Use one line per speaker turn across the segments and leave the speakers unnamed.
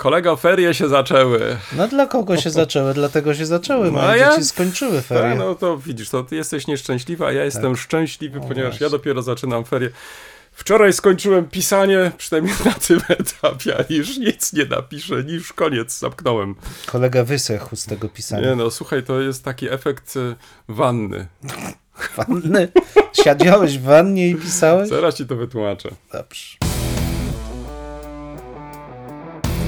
Kolego, ferie się zaczęły.
No dla kogo się zaczęły? Dlatego się zaczęły. Moje no, ja... dzieci skończyły ferie.
Tak, no to widzisz, to ty jesteś nieszczęśliwa, a ja jestem tak. szczęśliwy, no ponieważ właśnie. ja dopiero zaczynam ferie. Wczoraj skończyłem pisanie, przynajmniej na tym etapie, a już nic nie napiszę, już koniec, zamknąłem.
Kolega wysechł z tego pisania.
Nie no, słuchaj, to jest taki efekt y, wanny.
Wanny? Siedziałeś w wannie i pisałeś?
Zaraz ci to wytłumaczę.
Dobrze.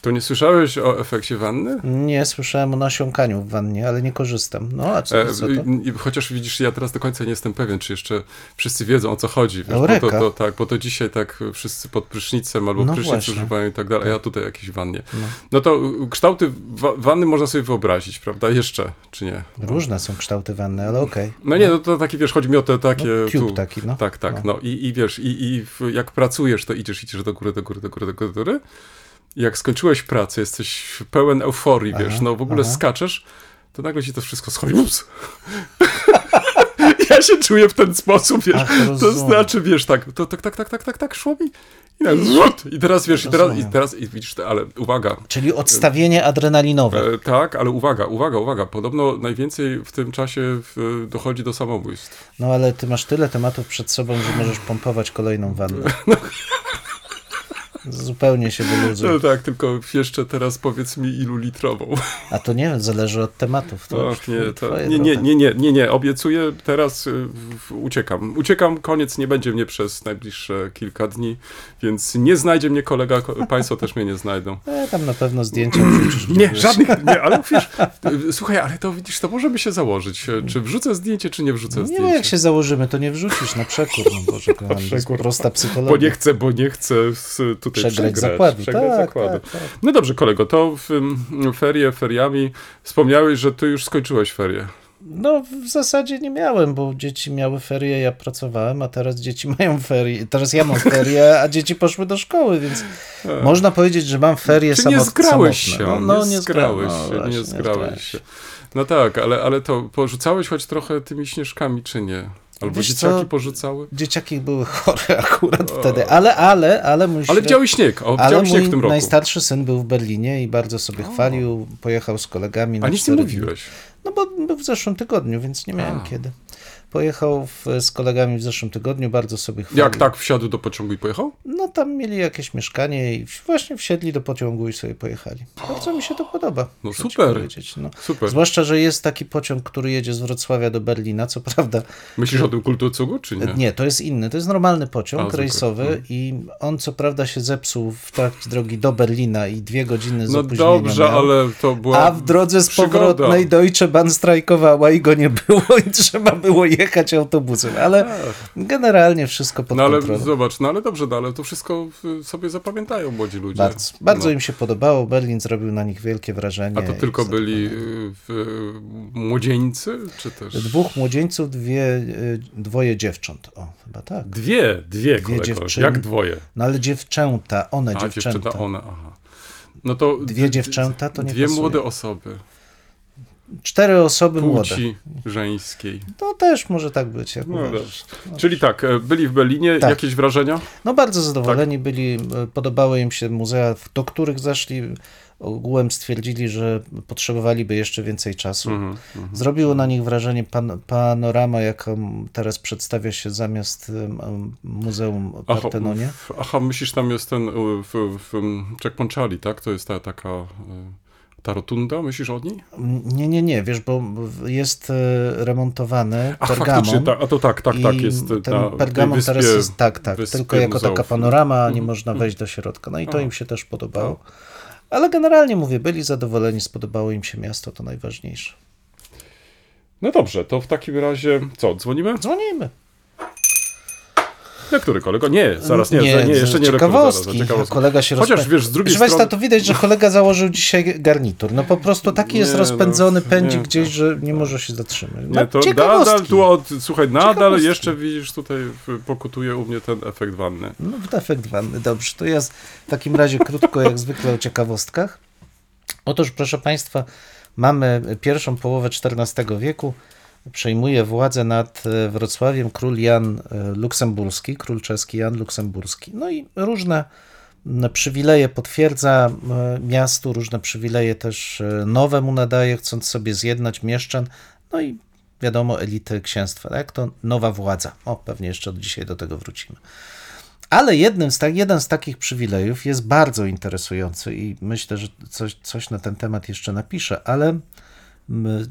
To nie słyszałeś o efekcie wanny?
Nie, słyszałem o nasiąkaniu w wannie, ale nie korzystam. No, a co, e, co to?
Chociaż widzisz, ja teraz do końca nie jestem pewien, czy jeszcze wszyscy wiedzą, o co chodzi. Wiesz, bo, to, to, tak, bo to dzisiaj tak wszyscy pod prysznicem albo no prysznic właśnie. używają i tak dalej, a ja tutaj jakieś wannie. No. no to kształty wa wanny można sobie wyobrazić, prawda? Jeszcze, czy nie?
Różne są kształty wanny, ale okej. Okay.
No nie, no to taki, wiesz, chodzi mi o te takie...
No, tu, taki, no.
Tak, tak, no, no i, i wiesz, i, i jak pracujesz, to idziesz, idziesz do góry, do góry, do góry, do góry, do góry jak skończyłeś pracę, jesteś pełen euforii, aha, wiesz, no w ogóle aha. skaczesz, to nagle ci to wszystko schodzi. Ups. ja się czuję w ten sposób, wiesz. Ach, to znaczy, wiesz, tak, to tak, tak, tak, tak, tak, tak, szło mi. I, tak, zrzut, I teraz wiesz, i teraz, i teraz, i widzisz, ale uwaga.
Czyli odstawienie adrenalinowe.
E, tak, ale uwaga, uwaga, uwaga. Podobno najwięcej w tym czasie w, dochodzi do samobójstw.
No ale ty masz tyle tematów przed sobą, że możesz pompować kolejną wannę. No. Zupełnie się wyluzuj.
No tak, tylko jeszcze teraz powiedz mi ilu litrową.
A to nie wiem, zależy od tematów. To
Och, nie, to, nie, nie, nie, nie, nie, nie, obiecuję, teraz y, uciekam. Uciekam, koniec, nie będzie mnie przez najbliższe kilka dni, więc nie znajdzie mnie kolega, państwo też mnie nie znajdą.
E, tam na pewno zdjęcia
wrzucisz. Nie, żadnych, nie, ale wiesz, y, słuchaj, ale to widzisz, to możemy się założyć, czy wrzucę zdjęcie, czy nie wrzucę
nie
zdjęcia.
Nie jak się założymy, to nie wrzucisz na przekór, no Boże, kochany, przekór. prosta psychologia.
Bo nie chcę, bo nie chcę tutaj
przegrać, przegrać zakładu. Przegrać tak, zakładu. Tak, tak.
No dobrze, kolego, to w, ferie feriami wspomniałeś, że ty już skończyłeś ferie.
No, w zasadzie nie miałem, bo dzieci miały ferie, ja pracowałem, a teraz dzieci mają ferie. Teraz ja mam ferie, a dzieci poszły do szkoły, więc a. można powiedzieć, że mam ferie
Czy
samotne.
nie zgrałeś się, no, no, nie, nie zgrałeś się, no, nie zgrałeś się. No tak, ale, ale to porzucałeś choć trochę tymi śnieżkami, czy nie? Albo Wiesz dzieciaki co? porzucały?
Dzieciaki były chore akurat o. wtedy, ale, ale, ale mój
Ale widziały śnieg, o, ale śnieg w tym roku.
najstarszy syn był w Berlinie i bardzo sobie o. chwalił, pojechał z kolegami.
A nic nie mówiłeś?
No bo był w zeszłym tygodniu, więc nie miałem A. kiedy. Pojechał w, z kolegami w zeszłym tygodniu, bardzo sobie chwalił.
Jak tak wsiadł do pociągu i pojechał?
No tam mieli jakieś mieszkanie i właśnie wsiedli do pociągu i sobie pojechali. Bardzo mi się to podoba.
No super.
No.
super.
Zwłaszcza, że jest taki pociąg, który jedzie z Wrocławia do Berlina, co prawda.
Myślisz o tym kulturcugu, czy nie?
Nie, to jest inny. To jest normalny pociąg A, rejsowy no. i on co prawda się zepsuł w trakcie drogi do Berlina i dwie godziny z
No dobrze, miał, ale to była
A w drodze z przygoda. powrotnej Deutsche Bahn strajkowała i go nie było i trzeba było jechać jechać autobusem, ale generalnie wszystko pod
no ale
kontrolą.
Zobacz, no ale dobrze, no ale to wszystko sobie zapamiętają młodzi ludzie.
Bardzo, bardzo no. im się podobało, Berlin zrobił na nich wielkie wrażenie.
A to tylko byli y, młodzieńcy, czy też?
Dwóch młodzieńców, dwie, y, dwoje dziewcząt. O, chyba tak.
Dwie, dwie, dwie. Jak dwoje?
No ale dziewczęta, one A, dziewczęta. dziewczęta
one, aha. No to
dwie dziewczęta to nie
Dwie
pasuje.
młode osoby.
Cztery osoby
Płci
młode.
żeńskiej.
To też może tak być. Jak
no dobrze. Czyli tak, e, byli w Berlinie, tak. jakieś wrażenia?
No bardzo zadowoleni tak. byli, e, podobały im się muzea, do których zaszli. Ogółem stwierdzili, że potrzebowaliby jeszcze więcej czasu. Mm -hmm. Zrobiło na nich wrażenie pan, panorama, jaką teraz przedstawia się zamiast Muzeum Partenonie.
Aha, aha myślisz, tam jest ten w, w, w Ponczali, tak? To jest ta taka Ta rotunda, myślisz o niej?
Nie, nie, nie, wiesz, bo jest e, remontowany Ach, Pergamon.
Tak, a to tak, tak, tak, jest
ten na Pergamon teraz jest, tak, tak, tylko jako muzeów. taka panorama, nie mhm. można wejść do środka. No i to a. im się też podobało. Tak. Ale generalnie mówię, byli zadowoleni, spodobało im się miasto, to najważniejsze.
No dobrze, to w takim razie co, dzwonimy?
Dzwonimy.
Na który kolego? Nie, zaraz, nie, nie, nie jeszcze nie
ciekawostki. Zaraz, ciekawostki. Kolega się
Chociaż wiesz, z drugiej
strony... Państwa, to widać, że kolega założył dzisiaj garnitur. No po prostu taki nie, jest rozpędzony, no, pędzi nie, gdzieś, że nie może się zatrzymać.
No, nie, to nadal tu od, słuchaj, nadal jeszcze widzisz tutaj pokutuje u mnie ten efekt wanny.
No efekt wanny, dobrze. To jest w takim razie krótko, jak zwykle o ciekawostkach. Otóż, proszę Państwa, mamy pierwszą połowę XIV wieku przejmuje władzę nad e, Wrocławiem król Jan e, Luksemburski, król czeski Jan Luksemburski. No i różne przywileje potwierdza e, miastu, różne przywileje też nowe mu nadaje, chcąc sobie zjednać mieszczan, no i wiadomo, elity księstwa, tak? To nowa władza. O, pewnie jeszcze od dzisiaj do tego wrócimy. Ale jednym z tak, jeden z takich przywilejów jest bardzo interesujący i myślę, że coś, coś na ten temat jeszcze napiszę, ale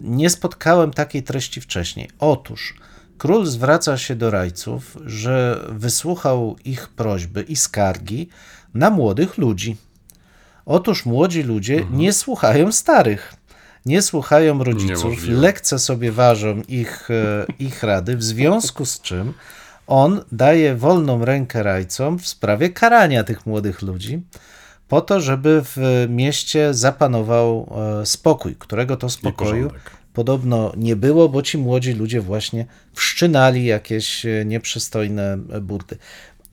nie spotkałem takiej treści wcześniej. Otóż król zwraca się do rajców, że wysłuchał ich prośby i skargi na młodych ludzi. Otóż młodzi ludzie mhm. nie słuchają starych, nie słuchają rodziców, Niemożliwe. lekce sobie ważą ich, e, ich rady, w związku z czym on daje wolną rękę rajcom w sprawie karania tych młodych ludzi po to, żeby w mieście zapanował e, spokój, którego to spokoju podobno nie było, bo ci młodzi ludzie właśnie wszczynali jakieś e, nieprzystojne burdy.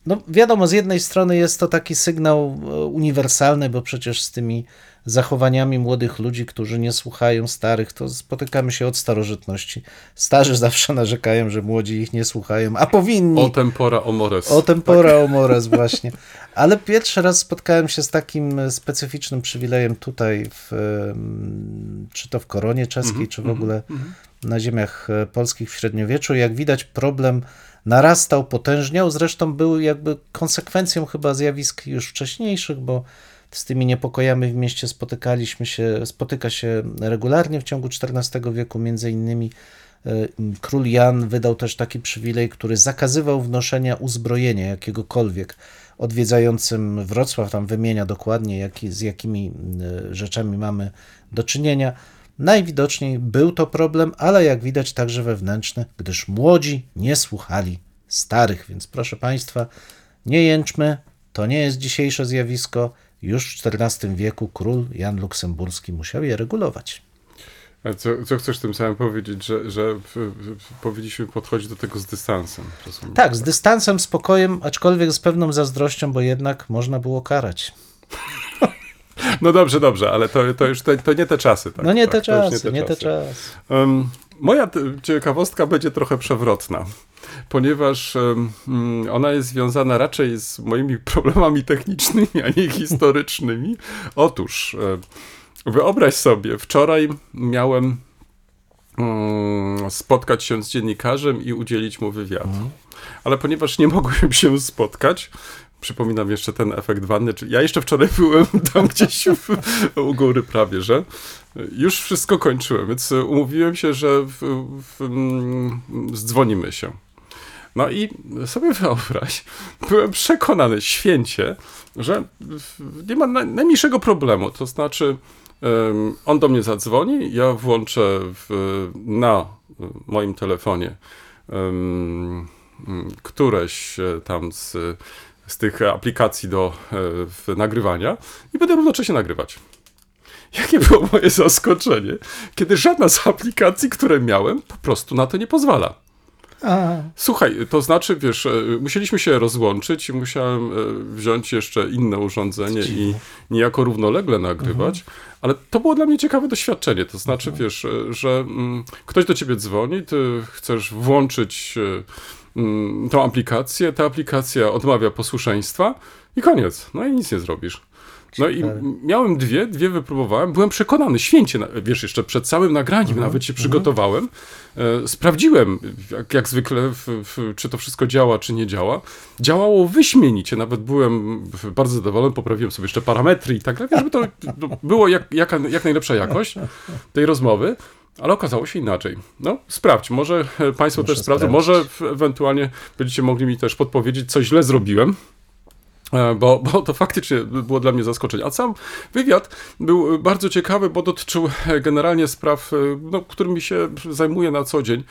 No wiadomo, z jednej strony jest to taki sygnał e, uniwersalny, bo przecież z tymi zachowaniami młodych ludzi, którzy nie słuchają starych, to spotykamy się od starożytności. Starzy zawsze narzekają, że młodzi ich nie słuchają, a powinni.
O tempora omores.
O tempora tak. omores właśnie. Ale pierwszy raz spotkałem się z takim specyficznym przywilejem tutaj, w, czy to w koronie czeskiej, mm -hmm, czy w ogóle mm -hmm. na ziemiach e, polskich w średniowieczu. Jak widać, problem narastał, potężniał. Zresztą był jakby konsekwencją chyba zjawisk już wcześniejszych, bo z tymi niepokojami w mieście spotykaliśmy się, spotyka się regularnie w ciągu XIV wieku, między innymi e, król Jan wydał też taki przywilej, który zakazywał wnoszenia uzbrojenia jakiegokolwiek odwiedzającym Wrocław, tam wymienia dokładnie jak, z jakimi e, rzeczami mamy do czynienia. Najwidoczniej był to problem, ale jak widać także wewnętrzny, gdyż młodzi nie słuchali starych, więc proszę Państwa, nie jęczmy, to nie jest dzisiejsze zjawisko, już w XIV wieku król Jan Luksemburski musiał je regulować.
A co, co chcesz tym samym powiedzieć, że, że powinniśmy podchodzić do tego z dystansem?
Rozumiem. Tak, z dystansem, spokojem, aczkolwiek z pewną zazdrością, bo jednak można było karać.
No dobrze, dobrze, ale to, to już to, to nie te czasy. Tak?
No nie
tak,
te czasy, nie te, nie czasy. te czasy.
Um, moja ciekawostka będzie trochę przewrotna ponieważ mm, ona jest związana raczej z moimi problemami technicznymi, a nie historycznymi. Otóż, wyobraź sobie, wczoraj miałem mm, spotkać się z dziennikarzem i udzielić mu wywiadu. Mhm. Ale ponieważ nie mogłem się spotkać, przypominam jeszcze ten efekt wanny, czyli ja jeszcze wczoraj byłem tam gdzieś w, u góry prawie, że już wszystko kończyłem, więc umówiłem się, że w, w, mm, zdzwonimy się. No i sobie wyobraź, byłem przekonany święcie, że nie ma najmniejszego problemu. To znaczy, on do mnie zadzwoni, ja włączę na moim telefonie któreś tam z, z tych aplikacji do e, nagrywania i będę równocześnie nagrywać. Jakie było moje zaskoczenie, kiedy żadna z aplikacji, które miałem, po prostu na to nie pozwala. A. Słuchaj, to znaczy, wiesz, e, musieliśmy się rozłączyć i musiałem e, wziąć jeszcze inne urządzenie i niejako równolegle nagrywać, mhm. ale to było dla mnie ciekawe doświadczenie. To znaczy, mhm. wiesz, że mm, ktoś do ciebie dzwoni, ty chcesz włączyć tą aplikację, ta aplikacja odmawia posłuszeństwa i koniec. No i nic nie zrobisz. No i miałem dwie, dwie wypróbowałem. Byłem przekonany, święcie, wiesz, jeszcze przed całym nagraniem mhm. nawet się mhm. przygotowałem. E, sprawdziłem, jak, jak zwykle, w, w, czy to wszystko działa, czy nie działa. Działało wyśmienicie, nawet byłem bardzo zadowolony, poprawiłem sobie jeszcze parametry i tak dalej, żeby to było jak, jaka, jak najlepsza jakość tej rozmowy, ale okazało się inaczej. No, sprawdź, może Państwo Muszę też sprawdzą, może ewentualnie będziecie mogli mi też podpowiedzieć, co źle zrobiłem. E, bo, bo to faktycznie było dla mnie zaskoczenie. A sam wywiad był bardzo ciekawy, bo dotyczył generalnie spraw, e, no, którymi się zajmuję na co dzień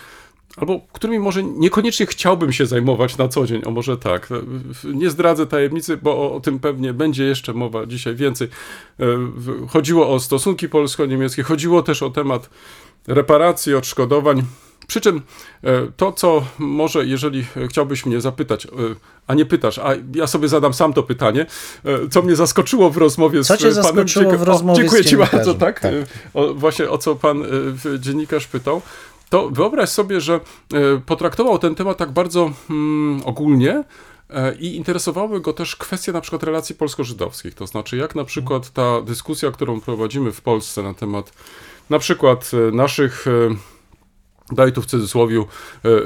albo którymi może niekoniecznie chciałbym się zajmować na co dzień, o może tak. E, nie zdradzę tajemnicy, bo o, o, tym pewnie będzie jeszcze mowa dzisiaj więcej. Chodziło o stosunki polsko-niemieckie, chodziło też o temat reparacji, odszkodowań. Przy czym e, to, co może, jeżeli chciałbyś mnie zapytać, e, a nie pytasz, a ja sobie zadam sam to pytanie, e, co mnie zaskoczyło w rozmowie
co
z panem
zaskoczyło w rozmowie
Dziękuję
ci
bardzo, tak? tak. O, właśnie o co pan dziennikarz pytał. To wyobraź sobie, że potraktował ten temat tak bardzo mm, ogólnie, i interesowały go też kwestie na przykład relacji polsko-żydowskich, to znaczy jak na przykład ta dyskusja, którą prowadzimy w Polsce na temat na przykład naszych daj tu w cudzysłowie, e, e,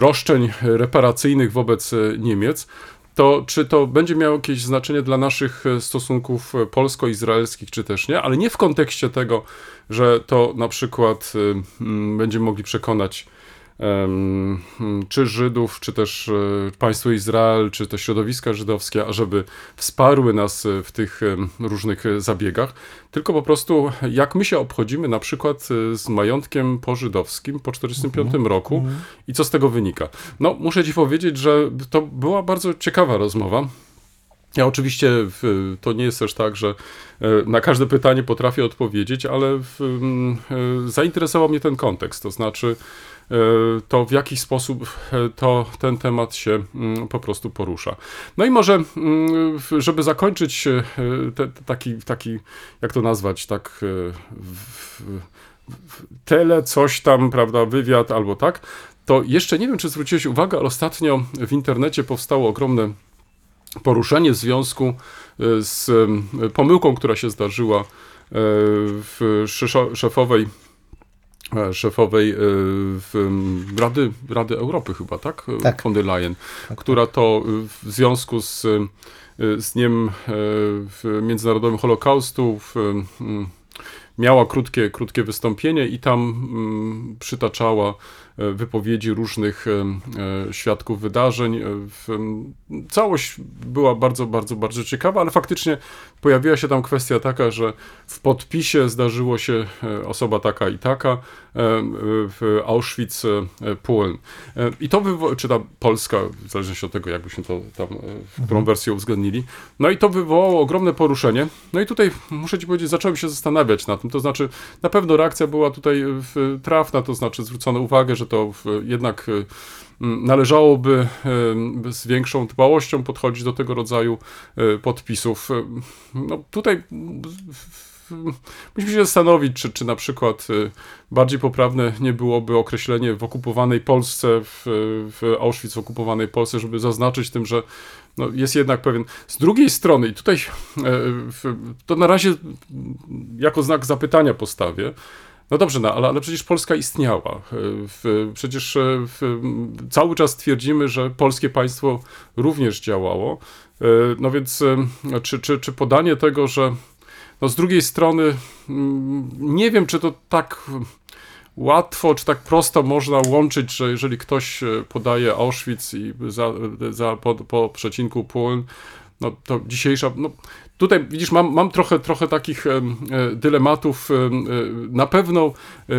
roszczeń reparacyjnych wobec e, Niemiec, to czy to będzie miało jakieś znaczenie dla naszych stosunków polsko-izraelskich, czy też nie, ale nie w kontekście tego, że to na przykład będziemy mogli przekonać czy Żydów, czy też e, państwo Izrael, czy te środowiska żydowskie, ażeby wsparły nas w tych różnych zabiegach, tylko po prostu jak my się obchodzimy na przykład e, z majątkiem pożydowskim po 1945 mhm. roku mhm. i co z tego wynika. No, muszę ci powiedzieć, że to była bardzo ciekawa rozmowa. Ja oczywiście to nie jest też tak, że e, na każde pytanie potrafię odpowiedzieć, ale zainteresował mnie ten kontekst, to znaczy E, to w jaki sposób e, to, ten temat się po prostu porusza. No i może, żeby zakończyć e, te, taki, taki, jak to nazwać, tak w, w, tele, coś tam, prawda, wywiad albo tak, to jeszcze nie wiem, czy zwróciłeś uwagę, ale ostatnio w internecie powstało ogromne poruszenie w związku z pomyłką, która się zdarzyła w szefowej E, szefowej e, w Rady, Rady Europy chyba, tak?
tak.
Von der Leyen, tak, która to w związku z, z Dniem e, Międzynarodowym Holokaustu w, miała krótkie, krótkie wystąpienie i tam przytaczała E, wypowiedzi różnych e, e, świadków wydarzeń. Całość była bardzo, bardzo, bardzo ciekawa, ale faktycznie pojawiła się tam kwestia taka, że w podpisie zdarzyło się osoba taka i taka w Auschwitz, Polen. I to wywołało, czy ta Polska, w zależności od tego, jakbyśmy to tam, w którą wersję uwzględnili. No i to wywołało ogromne poruszenie. No i tutaj muszę ci powiedzieć, zacząłem się zastanawiać nad tym. To znaczy, na pewno reakcja była tutaj trafna, to znaczy zwrócono uwagę, że to jednak należałoby z większą dbałością podchodzić do tego rodzaju podpisów. No tutaj musimy się zastanowić, czy, czy na przykład bardziej poprawne nie byłoby określenie w okupowanej Polsce, w, w Auschwitz w okupowanej Polsce, żeby zaznaczyć tym, że no, jest jednak pewien. Z drugiej strony, i tutaj to na razie jako znak zapytania postawię, no dobrze, no, ale, ale przecież Polska istniała. W, przecież e, cały czas twierdzimy, że polskie państwo również działało. E, no więc e, czy, czy, czy podanie tego, że no z drugiej strony mm, nie wiem, czy to tak łatwo, czy tak prosto można łączyć, że jeżeli ktoś podaje Auschwitz i za, za po, po przecinku Polen, no to dzisiejsza, no tutaj widzisz, mam, mam trochę, trochę takich e, dylematów. E, na pewno e,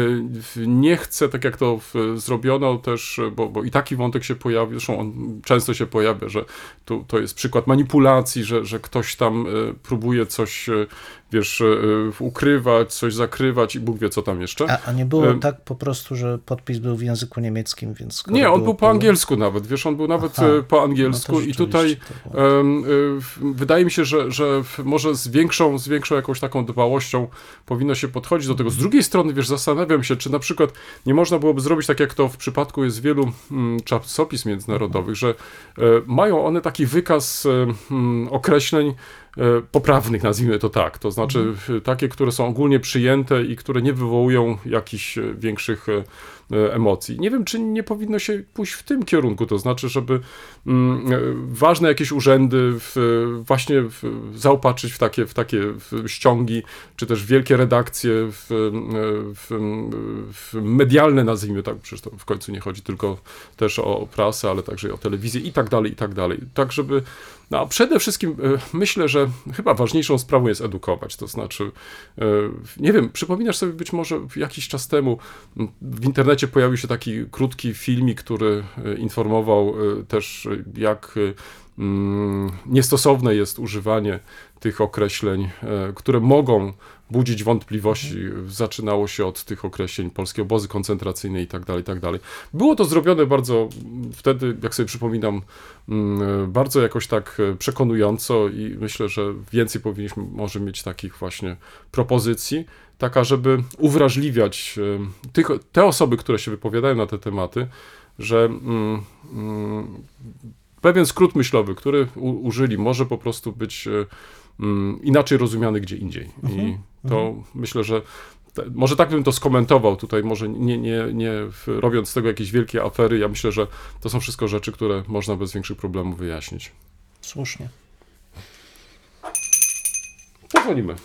nie chcę, tak jak to zrobiono też, bo, bo i taki wątek się pojawi, zresztą on często się pojawia, że tu, to jest przykład manipulacji, że, że ktoś tam próbuje coś wiesz, ukrywać, coś zakrywać i Bóg wie, co tam jeszcze.
A, a nie było e... tak po prostu, że podpis był w języku niemieckim, więc...
Nie, on był po angielsku nawet, wiesz, on był nawet Aha, po no angielsku no i tutaj um, wydaje mi się, że, że może z większą, z większą jakąś taką dbałością powinno się podchodzić do tego. Z drugiej strony, wiesz, zastanawiam się, czy na przykład nie można byłoby zrobić tak, jak to w przypadku jest wielu mm, czasopism międzynarodowych, że e, mają one taki wykaz e, mm, określeń, poprawnych, nazwijmy to tak. To znaczy mhm. takie, które są ogólnie przyjęte i które nie wywołują jakichś większych E, emocji. Nie wiem, czy nie powinno się pójść w tym kierunku, to znaczy, żeby mm, e, ważne jakieś urzędy w, właśnie w, zaopatrzyć w takie, w takie ściągi, czy też wielkie redakcje w, w, medialne, nazwijmy tak, przecież to w końcu nie chodzi tylko też o prasę, ale także o telewizję i tak dalej, i tak dalej. Tak, żeby no a przede wszystkim e, myślę, że chyba ważniejszą sprawą jest edukować. To znaczy, e, nie wiem, przypominasz sobie być może jakiś czas temu w internecie pojawił się taki krótki filmik, który e, informował też, jak niestosowne jest używanie tych określeń, które mogą budzić wątpliwości. Zaczynało się od tych określeń polskie obozy koncentracyjne i tak dalej, tak dalej. Było to zrobione bardzo wtedy, jak sobie przypominam, mm, bardzo jakoś tak przekonująco i myślę, że więcej powinniśmy może mieć takich właśnie propozycji, taka, żeby uwrażliwiać e, tych, te osoby, które się wypowiadają na te tematy, że mm, mm, pewien skrót myślowy, który u, użyli, może po prostu być e, Mm, inaczej rozumiany gdzie indziej. Mhm. I to mhm. myślę, że może tak bym to skomentował tutaj, może nie, nie, nie robiąc z tego jakieś wielkie afery. Ja myślę, że to są wszystko rzeczy, które można bez większych problemów wyjaśnić.
Słusznie.
Dzwonimy.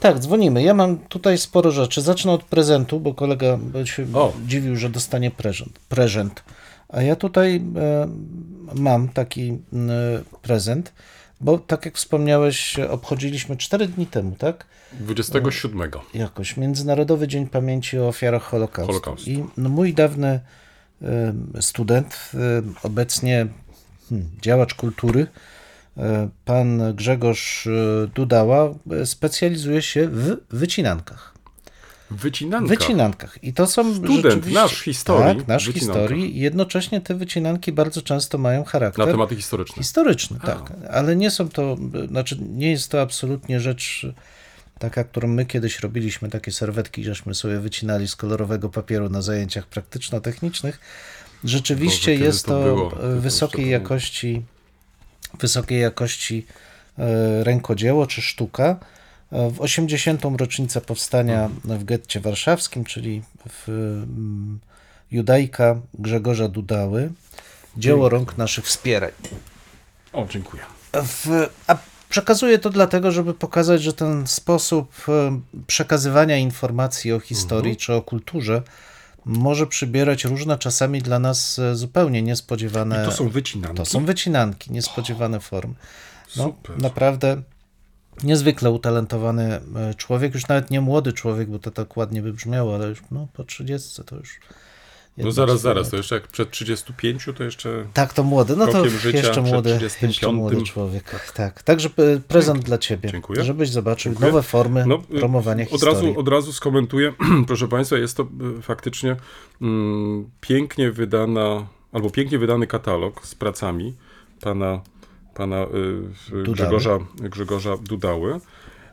Tak, dzwonimy. Ja mam tutaj sporo rzeczy. Zacznę od prezentu, bo kolega się o. dziwił, że dostanie prezent. prezent. A ja tutaj e, mam taki e, prezent. Bo tak jak wspomniałeś, obchodziliśmy 4 dni temu, tak?
27.
Jakoś, Międzynarodowy Dzień Pamięci o ofiarach Holokaustu. Holokaust. I no, mój dawny student, obecnie hmm, działacz kultury, pan Grzegorz Dudała, specjalizuje się w wycinankach.
Wycinankach.
Wycinankach. I to są
Student nasz historii.
Tak, nasz historii. Jednocześnie te wycinanki bardzo często mają charakter.
Na tematy historyczne.
Historyczny, A. tak. Ale nie są to, znaczy nie jest to absolutnie rzecz taka, którą my kiedyś robiliśmy, takie serwetki, żeśmy sobie wycinali z kolorowego papieru na zajęciach praktyczno-technicznych. Rzeczywiście Boże, jest to, to wysokiej jakości, wysokiej jakości e, rękodzieło czy sztuka w 80. rocznicę powstania w getcie warszawskim, czyli w mm, Judajka Grzegorza Dudały, dzieło rąk naszych wspierań.
O, dziękuję.
W, a przekazuję to dlatego, żeby pokazać, że ten sposób e, przekazywania informacji o historii mhm. czy o kulturze może przybierać różne, czasami dla nas e, zupełnie niespodziewane.
I to są wycinanki.
To są wycinanki, niespodziewane formy. No, Super. naprawdę niezwykle utalentowany e, człowiek, już nawet nie młody człowiek, bo to tak ładnie by brzmiało, ale już no, po 30 to już.
No zaraz, zaraz, to jeszcze jak przed 35 to jeszcze.
Tak, to młody, no to jeszcze młody, jeszcze młody człowiek. Tak, tak. Także e, prezent dla ciebie. Dziękuję. Żebyś zobaczył Dziękuję. nowe formy no, e, promowania
od
historii.
Razu, od razu skomentuję, proszę Państwa, jest to faktycznie mm, pięknie wydana, albo pięknie wydany katalog z pracami pana pana y, Grzegorza, Grzegorza Dudały,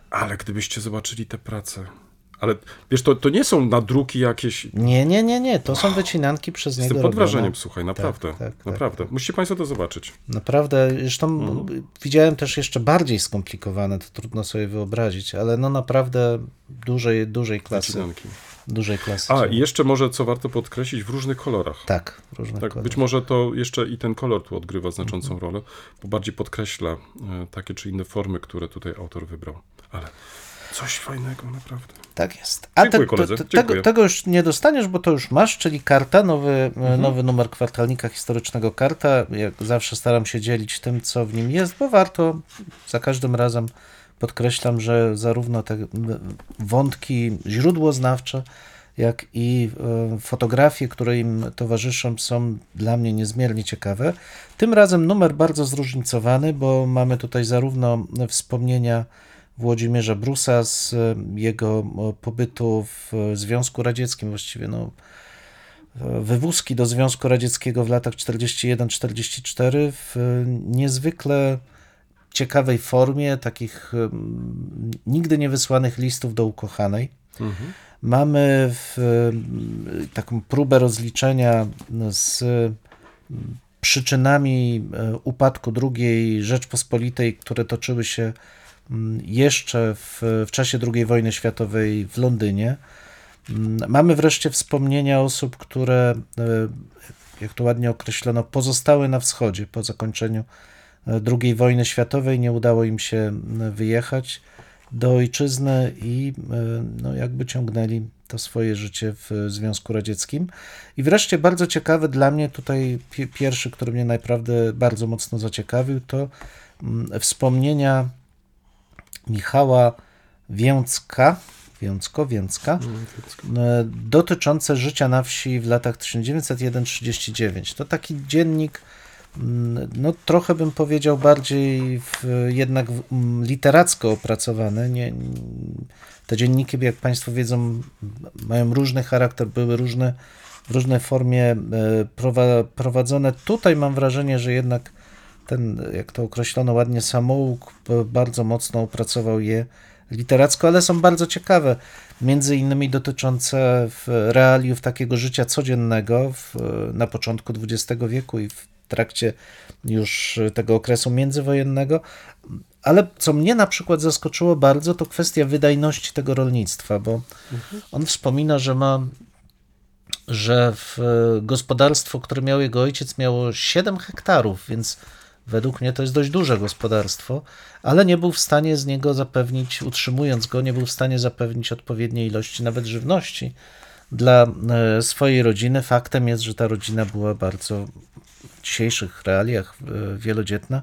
ale gdybyście zobaczyli te prace, ale wiesz, to, to nie są nadruki jakieś.
Nie, nie, nie, nie. To są wycinanki przez niego.
Jestem pod wrażeniem, słuchaj, naprawdę. Tak, tak, tak, naprawdę. Tak. Musicie Państwo to zobaczyć.
Naprawdę. Zresztą mhm. widziałem też jeszcze bardziej skomplikowane, to trudno sobie wyobrazić, ale no naprawdę dużej, dużej klasy. Wycinanki dużej klasy.
A, i jeszcze może, co warto podkreślić, w różnych kolorach.
Tak, w różnych tak, kolorach.
Być może to jeszcze i ten kolor tu odgrywa znaczącą mhm. rolę, bo bardziej podkreśla e, takie czy inne formy, które tutaj autor wybrał. Ale coś fajnego, naprawdę.
Tak jest. A Dziękuję, te, to, to, tego, tego, już nie dostaniesz, bo to już masz, czyli karta, nowy, e, mhm. nowy numer kwartalnika historycznego karta. Jak zawsze staram się dzielić tym, co w nim jest, bo warto za każdym razem podkreślam, że zarówno te wątki źródłoznawcze, jak i e, fotografie, które im towarzyszą, są dla mnie niezmiernie ciekawe. Tym razem numer bardzo zróżnicowany, bo mamy tutaj zarówno wspomnienia Włodzimierza Brusa z e, jego pobytu w Związku Radzieckim, właściwie no, wywózki do Związku Radzieckiego w latach 41-44 w niezwykle ciekawej formie, takich nigdy nie wysłanych listów do ukochanej. Mhm. Mamy w, taką próbę rozliczenia z przyczynami e, upadku II Rzeczpospolitej, które toczyły się jeszcze w, w czasie II wojny światowej w Londynie. Mm, mamy wreszcie wspomnienia osób, które, e, jak to ładnie określono, pozostały na wschodzie po zakończeniu II wojny światowej. Nie udało im się wyjechać do ojczyzny i no, jakby ciągnęli to swoje życie w Związku Radzieckim. I wreszcie bardzo ciekawy dla mnie tutaj pierwszy, który mnie naprawdę bardzo mocno zaciekawił, to wspomnienia Michała Więcka, Więcko, Więcka, e, dotyczące życia na wsi w latach 1901-39. To taki dziennik, no trochę bym powiedział bardziej w, jednak mm, literacko opracowany. Nie, te dzienniki, jak Państwo wiedzą, mają różny charakter, były różne, w różnej formie e, prowadzone. Tutaj mam wrażenie, że jednak ten, jak to określono ładnie, samouk bardzo mocno opracował je literacko, ale są bardzo ciekawe, między innymi dotyczące realiów takiego życia codziennego w, na początku XX wieku i w trakcie już tego okresu międzywojennego. Ale co mnie na przykład zaskoczyło bardzo, to kwestia wydajności tego rolnictwa, bo mhm. on wspomina, że ma że w gospodarstwo, które miał jego ojciec, miało 7 hektarów, więc Według mnie to jest dość duże gospodarstwo, ale nie był w stanie z niego zapewnić, utrzymując go, nie był w stanie zapewnić odpowiedniej ilości nawet żywności dla e, swojej rodziny. Faktem jest, że ta rodzina była bardzo dzisiejszych realiach e, wielodzietna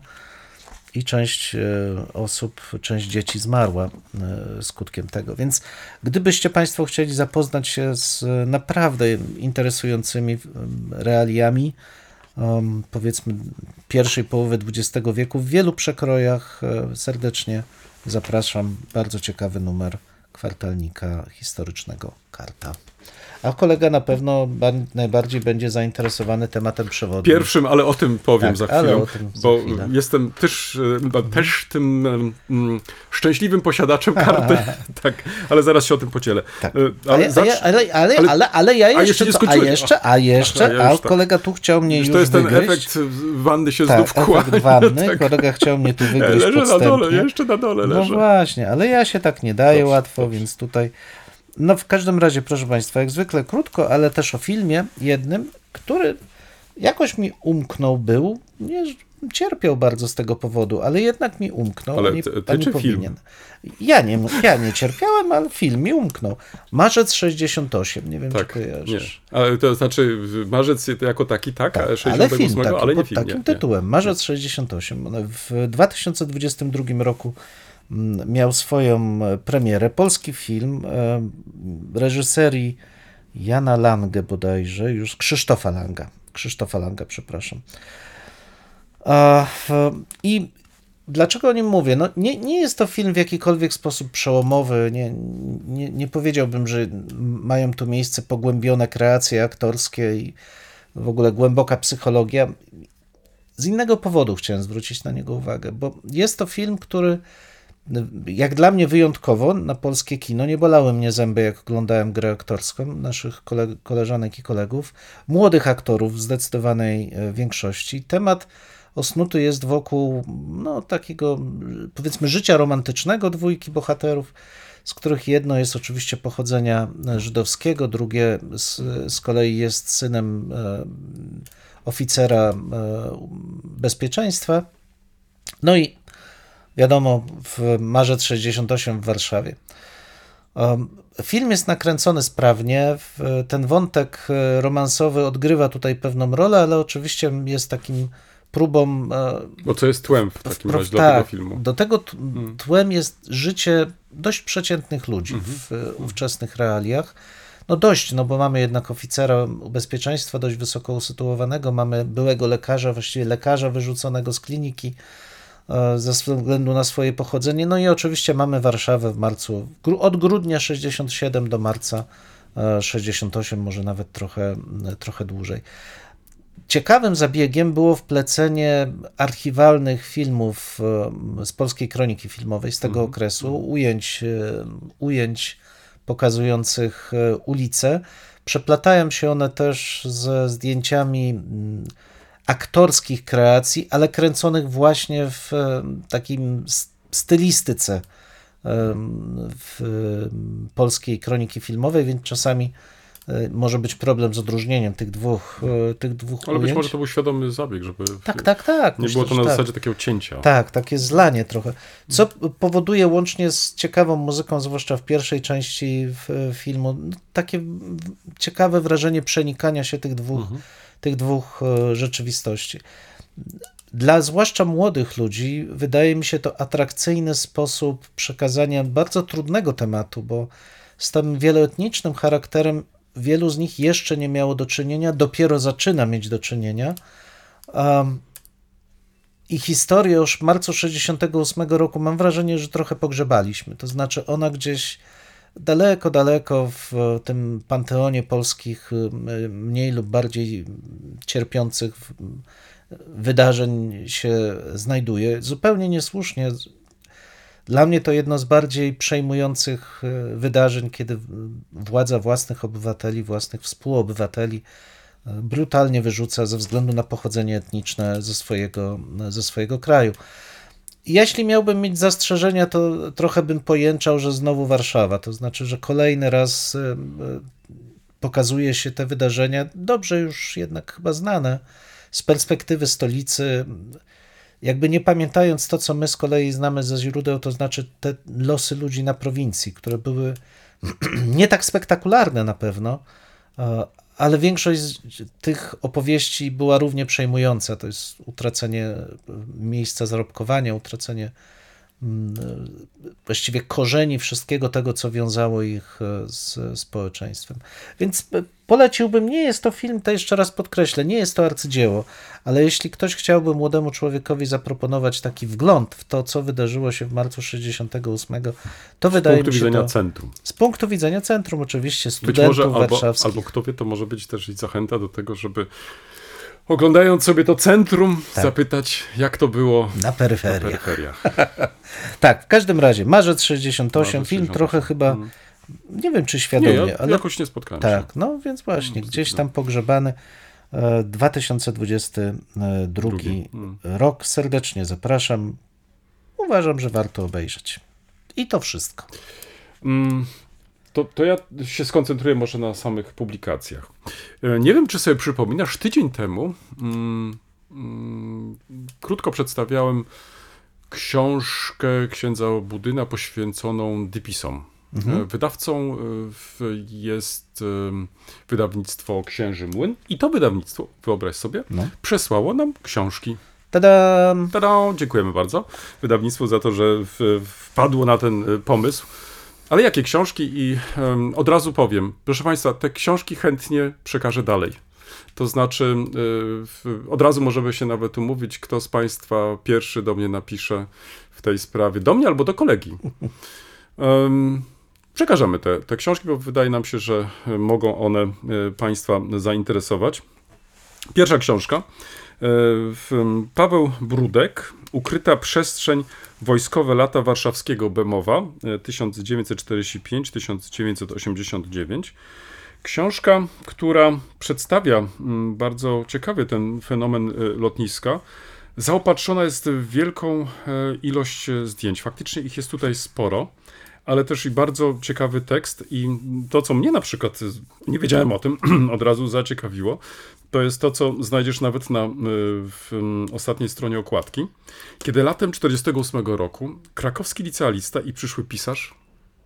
i część e, osób, część dzieci zmarła skutkiem tego. Więc gdybyście Państwo chcieli zapoznać się z naprawdę interesującymi realiami, powiedzmy pierwszej połowy XX wieku w wielu przekrojach. E, serdecznie zapraszam. Bardzo ciekawy numer kwartalnika historycznego Karta. A kolega na pewno najbardziej będzie zainteresowany tematem przewodu.
Pierwszym, ale o tym powiem tak, za chwilę, bo chwilę. jestem też, e, też tym um, szczęśliwym posiadaczem karty, tak, ale zaraz się o tym podzielę. Tak.
E, ale, zacz... ale, ale, ale, ale, ja jeszcze, a jeszcze, to, a jeszcze, a jeszcze, a, a kolega tu chciał mnie już
To jest
wygryźć.
ten efekt wanny się tak, znów kłania.
wanny, tak. kolega chciał mnie tu wygryźć
Leżę podstępnie. na dole, jeszcze na dole
no leżę. No właśnie, ale ja się tak nie daję dobrze, łatwo, więc tutaj no w każdym razie, proszę Państwa, jak zwykle krótko, ale też o filmie jednym, który jakoś mi umknął był, nie cierpiał bardzo z tego powodu, ale jednak mi umknął, ale ty, ty nie powinien. Film? Ja nie, ja nie cierpiałem, ale film mi umknął. Marzec 68, nie wiem, tak, czy kojarzysz.
Nie. Ale to znaczy marzec jako taki, tak, tak 68, ale, film, taki, ale nie
film. takim nie, tytułem, nie. Marzec 68. W 2022 roku miał swoją e, premierę. Polski film e, reżyserii Jana Lange bodajże, już Krzysztofa Langa. Krzysztofa Langa, przepraszam. I dlaczego o nim mówię? No, nie, nie jest to film w jakikolwiek sposób przełomowy. Nie, nie, nie powiedziałbym, że mają tu miejsce pogłębione kreacje aktorskie i w ogóle głęboka psychologia. Z innego powodu chciałem zwrócić na niego uwagę, bo jest to film, który jak dla mnie wyjątkowo na polskie kino nie bolały mnie zęby, jak oglądałem grę aktorską naszych koleżanek i kolegów, młodych aktorów w zdecydowanej e, większości. Temat osnuty jest wokół no, takiego, powiedzmy, życia romantycznego dwójki bohaterów, z których jedno jest oczywiście pochodzenia żydowskiego, drugie z, z kolei jest synem e, oficera e, bezpieczeństwa. No i wiadomo, w marzec 68 w Warszawie. Film jest nakręcony sprawnie. Ten wątek e, romansowy odgrywa tutaj pewną rolę, ale oczywiście jest takim próbą.
E, Bo co jest tłem w takim razie dla tego filmu?
Do tego hmm. tłem jest życie dość przeciętnych ludzi mhm. w ówczesnych realiach. No dość, no bo mamy jednak oficera ubezpieczeństwa dość wysoko usytuowanego, mamy byłego lekarza, właściwie lekarza wyrzuconego z kliniki, E, ze względu na swoje pochodzenie. No i oczywiście mamy Warszawę w marcu, od grudnia 67 do marca 68, e, może nawet trochę, trochę dłużej. Ciekawym zabiegiem było wplecenie archiwalnych filmów e, z polskiej kroniki filmowej z tego mhm. okresu, ujęć, ujęć pokazujących ulice. Przeplatają się one też ze zdjęciami aktorskich kreacji, ale kręconych właśnie w e, takim stylistyce w polskiej kroniki filmowej, więc czasami e, może być problem z odróżnieniem tych dwóch, e, tych dwóch
Ale ujęć. być może to był świadomy zabieg, żeby
tak, tak, tak.
nie Myślę, było to na tak. zasadzie takiego cięcia.
Tak, takie zlanie trochę. Co powoduje łącznie z ciekawą muzyką, zwłaszcza w pierwszej części filmu, takie ciekawe wrażenie przenikania się tych dwóch, mhm. Tych dwóch e, rzeczywistości. Dla zwłaszcza młodych ludzi wydaje mi się to atrakcyjny sposób przekazania bardzo trudnego tematu, bo z tym wieloetnicznym charakterem wielu z nich jeszcze nie miało do czynienia, dopiero zaczyna mieć do czynienia. Um, I historię już marcu 68 roku mam wrażenie, że trochę pogrzebaliśmy. To znaczy ona gdzieś daleko, daleko w tym panteonie polskich mniej lub bardziej cierpiących wydarzeń się znajduje. Zupełnie niesłusznie. Dla mnie to jedno z bardziej przejmujących e, wydarzeń, kiedy władza własnych obywateli, własnych współobywateli e, brutalnie wyrzuca ze względu na pochodzenie etniczne ze swojego, ze swojego kraju. Jeśli miałbym mieć zastrzeżenia, to trochę bym pojęczał, że znowu Warszawa. To znaczy, że kolejny raz e, pokazuje się te wydarzenia, dobrze już jednak chyba znane, z perspektywy stolicy, jakby nie pamiętając to, co my z kolei znamy ze źródeł, to znaczy te losy ludzi na prowincji, które były nie tak spektakularne na pewno, ale większość tych opowieści była równie przejmująca. To jest utracenie miejsca zarobkowania, utracenie mm, właściwie korzeni wszystkiego tego, co wiązało ich e, z społeczeństwem. Więc poleciłbym, nie jest to film, to jeszcze raz podkreślę, nie jest to arcydzieło, ale jeśli ktoś chciałby młodemu człowiekowi zaproponować taki wgląd w to, co wydarzyło się w marcu 68, to z wydaje mi się.
Z punktu widzenia
to,
centrum.
Z punktu widzenia centrum, oczywiście, studentów Być może, warszawskich.
Albo, albo kto wie, to może być też i zachęta do tego, żeby oglądając sobie to centrum, tak. zapytać, jak to było
na peryferiach. Na peryferiach. tak, w każdym razie, marzec 68, marzec film 68. trochę chyba. Hmm nie wiem czy świadomie, nie, ja
ale jakoś nie spotkałem
Tak, się. no więc właśnie, gdzieś tam pogrzebany 2022 e, Drugi. Mm. rok. Serdecznie zapraszam. Uważam, że warto obejrzeć. I to wszystko.
Mm, to, to ja się skoncentruję może na samych publikacjach. E, nie wiem, czy sobie przypominasz, tydzień temu mm, mm, krótko przedstawiałem książkę księdza Budyna poświęconą dypisom. Mhm. E, wydawcą e, jest e, wydawnictwo Księży Młyn i to wydawnictwo, wyobraź sobie, no. przesłało nam książki.
Tada!
Tada! Dziękujemy bardzo wydawnictwu za to, że wpadło na ten pomysł. Ale jakie książki? I um, od razu powiem, proszę Państwa, te książki chętnie przekażę dalej. To znaczy, y, od razu możemy się nawet umówić, kto z Państwa pierwszy do mnie napisze w tej sprawie. Do mnie albo do kolegi. Um, przekażemy te, te książki, bo wydaje nam się, że mogą one e, Państwa zainteresować. Pierwsza książka. E, Paweł Brudek, Ukryta przestrzeń wojskowe lata warszawskiego Bemowa 1945-1989. E, Książka, która przedstawia bardzo ciekawie ten fenomen lotniska. Zaopatrzona jest w wielką ilość zdjęć. Faktycznie ich jest tutaj sporo ale też i bardzo ciekawy tekst i to, co mnie na przykład, nie wiedziałem o tym, od razu zaciekawiło, to jest to, co znajdziesz nawet na w ostatniej stronie okładki. Kiedy latem 1948 roku krakowski licealista i przyszły pisarz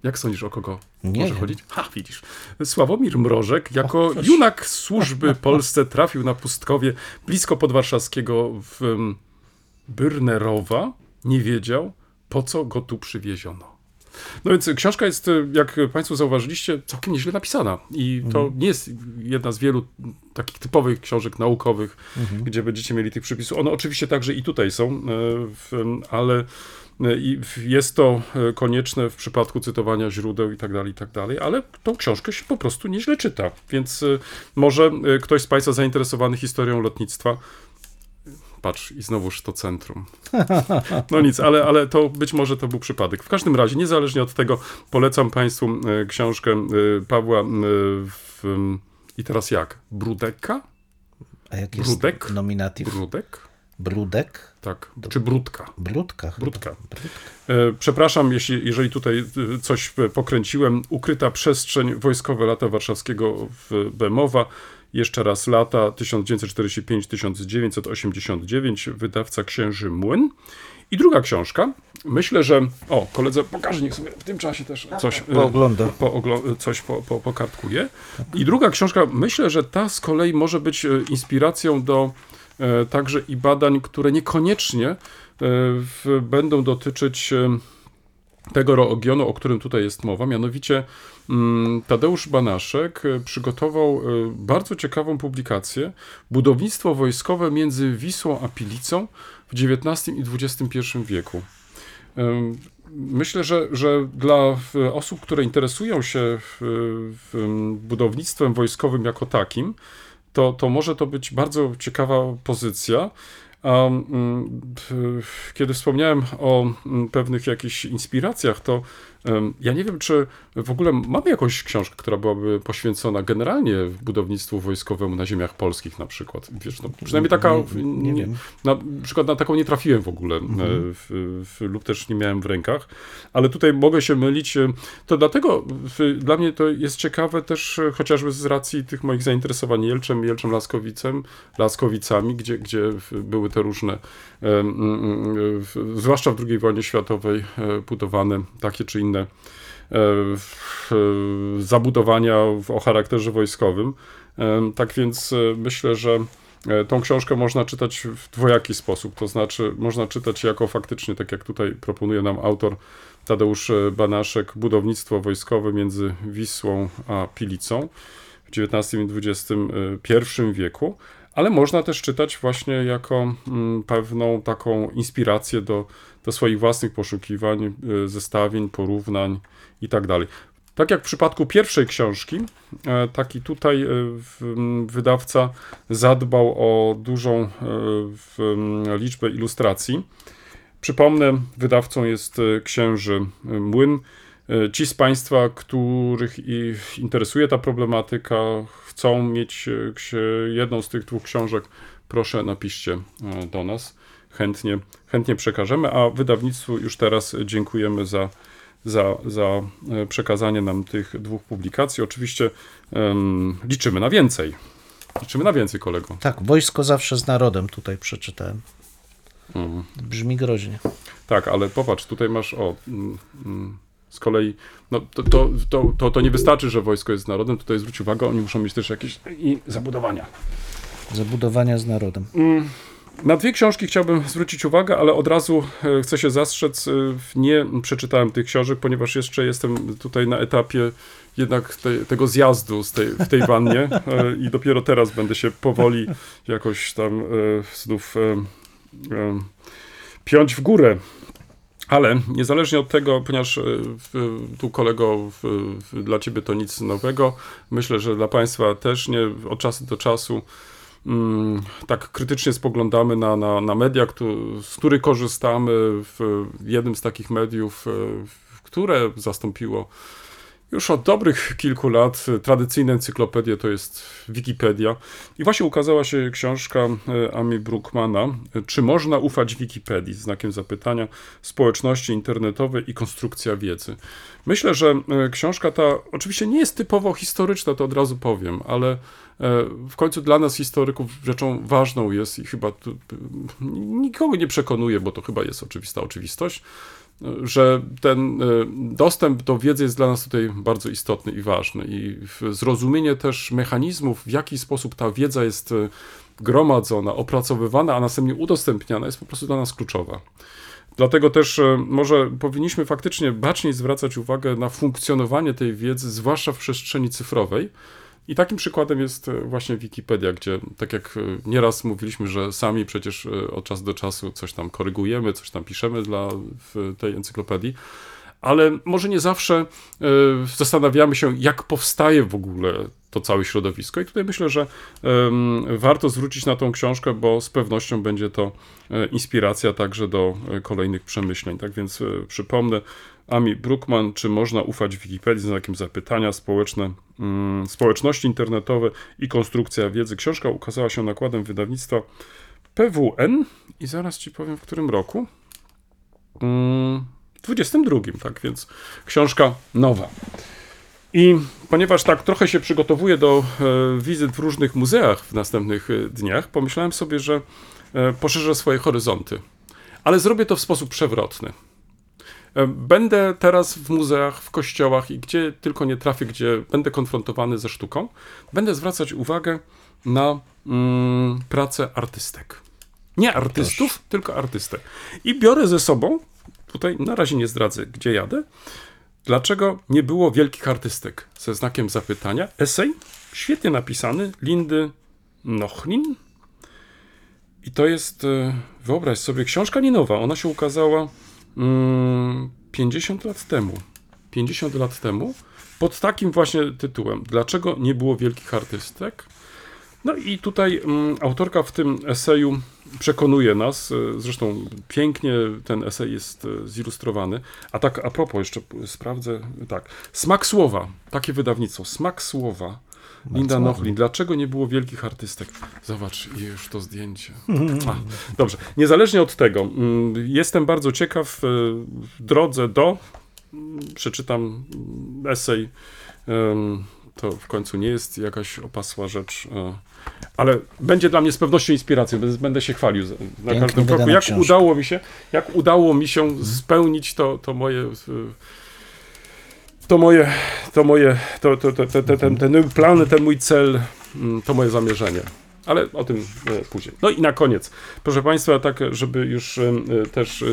jak sądzisz, o kogo nie może wiem. chodzić? Ha, widzisz. Sławomir Mrożek jako o, junak służby Polsce trafił na pustkowie blisko podwarszawskiego w Byrnerowa. Nie wiedział, po co go tu przywieziono. No więc książka jest, jak Państwo zauważyliście, całkiem nieźle napisana. I to mhm. nie jest jedna z wielu takich typowych książek naukowych, mhm. gdzie będziecie mieli tych przypisów. One oczywiście także i tutaj są, e, ale e, jest to e, konieczne w przypadku cytowania źródeł i tak dalej, i tak dalej, ale tą książkę się po prostu nieźle czyta. Więc może ktoś z Państwa zainteresowany historią lotnictwa patrz, i znowuż to centrum. No nic, ale, ale to być może to był przypadek. W każdym razie, niezależnie od tego, polecam Państwu e, książkę e, Pawła e, w, i teraz jak? Brudeka?
A jak jest Brudek? nominatyw?
Brudek?
Brudek?
Tak, czy Brudka.
Brudka.
Brudka. Przepraszam, jeśli, jeżeli tutaj coś pokręciłem. Ukryta przestrzeń wojskowe lata warszawskiego w Bemowa. Jeszcze raz lata 1945-1989, wydawca Księży Młyn. I druga książka, myślę, że. O, koledze pokaże, niech sobie w tym czasie też coś
e, poogląda.
Po, coś po, po, pokartkuje. I druga książka, myślę, że ta z kolei może być e, inspiracją do e, także i badań, które niekoniecznie w, będą dotyczyć tego regionu, o którym tutaj jest mowa, mianowicie Tadeusz Banaszek przygotował bardzo ciekawą publikację Budownictwo wojskowe między Wisłą a Pilicą w XIX i XXI wieku. Myślę, że, że dla osób, które interesują się budownictwem wojskowym jako takim, to, to może to być bardzo ciekawa pozycja. A kiedy wspomniałem o pewnych jakichś inspiracjach, to ja nie wiem, czy w ogóle mamy jakąś książkę, która byłaby poświęcona generalnie budownictwu wojskowemu na ziemiach polskich na przykład. Wiesz, no, przynajmniej taka,
nie, nie,
na przykład na taką nie trafiłem w ogóle mhm. E, w, w, lub też nie miałem w rękach, ale tutaj mogę się mylić. E, to dlatego dla mnie to jest ciekawe też e, chociażby z racji tych moich zainteresowań Jelczem, Jelczem Laskowicem, Laskowicami, gdzie, gdzie były te różne, zwłaszcza w II wojnie światowej, budowane takie czy inne inne e, zabudowania o charakterze wojskowym. E, tak więc e, myślę, że tą książkę można czytać w dwojaki sposób, to znaczy można czytać jako faktycznie, tak jak tutaj proponuje nam autor Tadeusz Banaszek, budownictwo wojskowe między Wisłą a Pilicą w XIX i XXI wieku, ale można też czytać właśnie jako mm, pewną taką inspirację do do swoich własnych poszukiwań, e, zestawień, porównań itd. Tak, tak jak w przypadku pierwszej książki, e, taki tutaj e, wydawca zadbał o dużą liczbę ilustracji. Przypomnę, wydawcą jest księży Młyn. Ci z Państwa, których interesuje ta problematyka, chcą mieć jedną z tych dwóch książek, proszę napiszcie do nas chętnie, chętnie przekażemy, a wydawnictwu już teraz dziękujemy za, za, za e, przekazanie nam tych dwóch publikacji. Oczywiście um, liczymy na więcej. Liczymy na więcej, kolego.
Tak, wojsko zawsze z narodem tutaj przeczytałem. Mhm. Brzmi groźnie.
Tak, ale popatrz, tutaj masz o. Mm, mm, z kolei, no to, to, to, to, nie wystarczy, że wojsko jest z narodem, tutaj zwróć uwagę, oni muszą mieć też jakieś i zabudowania.
Zabudowania z narodem.
Mm. Na dwie książki chciałbym zwrócić uwagę, ale od razu e, chcę się zastrzec, e, nie przeczytałem tych książek, ponieważ jeszcze jestem tutaj na etapie jednak tej, tego zjazdu z tej, w tej wannie e, i dopiero teraz będę się powoli jakoś tam znów piąć w górę. Ale niezależnie od tego, ponieważ tu kolego, dla ciebie to nic nowego, myślę, że dla państwa też nie od czasu do czasu Mm, tak krytycznie spoglądamy na, na, na media, z których korzystamy w jednym z takich mediów, e, które zastąpiło już od dobrych kilku lat tradycyjne encyklopedie to jest Wikipedia. I właśnie ukazała się książka e, Ami Brookmana Czy można ufać Wikipedii? Znakiem zapytania społeczności internetowe i konstrukcja wiedzy. Myślę, że e, książka ta oczywiście nie jest typowo historyczna, to od razu powiem, ale e, w końcu dla nas historyków rzeczą ważną jest i chyba nikogo nie przekonuje, bo to chyba jest oczywista oczywistość, że ten e, dostęp do wiedzy jest dla nas tutaj bardzo istotny i ważny. I zrozumienie też mechanizmów, w jaki sposób ta wiedza jest gromadzona, opracowywana, a następnie udostępniana, jest po prostu dla nas kluczowa. Dlatego też e, może powinniśmy faktycznie baczniej zwracać uwagę na funkcjonowanie tej wiedzy, zwłaszcza w przestrzeni cyfrowej. I takim przykładem jest e, właśnie Wikipedia, gdzie tak jak e, nieraz mówiliśmy, że sami przecież od czasu do czasu coś tam korygujemy, coś tam piszemy dla tej encyklopedii, ale może nie zawsze zastanawiamy się, jak powstaje w ogóle to całe środowisko. I tutaj myślę, że warto zwrócić na tą książkę, bo z pewnością będzie to e, inspiracja także do e, kolejnych przemyśleń. Tak więc e, przypomnę, Ami Brookman, czy można ufać Wikipedii, znakiem zapytania, społeczne, mm, społeczności internetowe i konstrukcja wiedzy. Książka ukazała się nakładem wydawnictwa PWN i zaraz ci powiem w którym roku. W 22, tak więc książka nowa. I ponieważ tak trochę się przygotowuję do e, wizyt w różnych muzeach w następnych e, dniach, pomyślałem sobie, że e, poszerzę swoje horyzonty. Ale zrobię to w sposób przewrotny. Będę teraz w muzeach, w kościołach i gdzie tylko nie trafię, gdzie będę konfrontowany ze sztuką, będę zwracać uwagę na mm, pracę artystek. Nie artystów, Proszę. tylko artystek. I biorę ze sobą, tutaj na razie nie zdradzę, gdzie jadę, Dlaczego nie było wielkich artystek? Ze znakiem zapytania. Esej, świetnie napisany, Lindy Nochlin. I to jest, e, wyobraź sobie, książka nie nowa. Ona się ukazała mm, 50 lat temu. 50 lat temu. Pod takim właśnie tytułem. Dlaczego nie było wielkich artystek? No i tutaj mm, autorka w tym eseju przekonuje nas, e, zresztą pięknie ten esej jest e, zilustrowany. A tak a propos, jeszcze sprawdzę, tak, Smak Słowa, takie wydawnictwo, Smak Słowa, Linda Nochlin. Dlaczego nie było wielkich artystek? Zobacz, już to zdjęcie. A, dobrze, niezależnie od tego, mm, jestem bardzo ciekaw e, w drodze do, mm, przeczytam esej, to w końcu nie jest jakaś opasła rzecz ale będzie dla mnie z pewnością inspiracją, będę się chwalił na każdym kroku. Jak udało mi się, jak udało mi się mhm. spełnić to, to moje to moje, to moje, to, to, to, to, ten, ten plan, ten mój cel, mm, to moje zamierzenie ale o tym e, później. No i na koniec, proszę Państwa, tak, żeby już e, też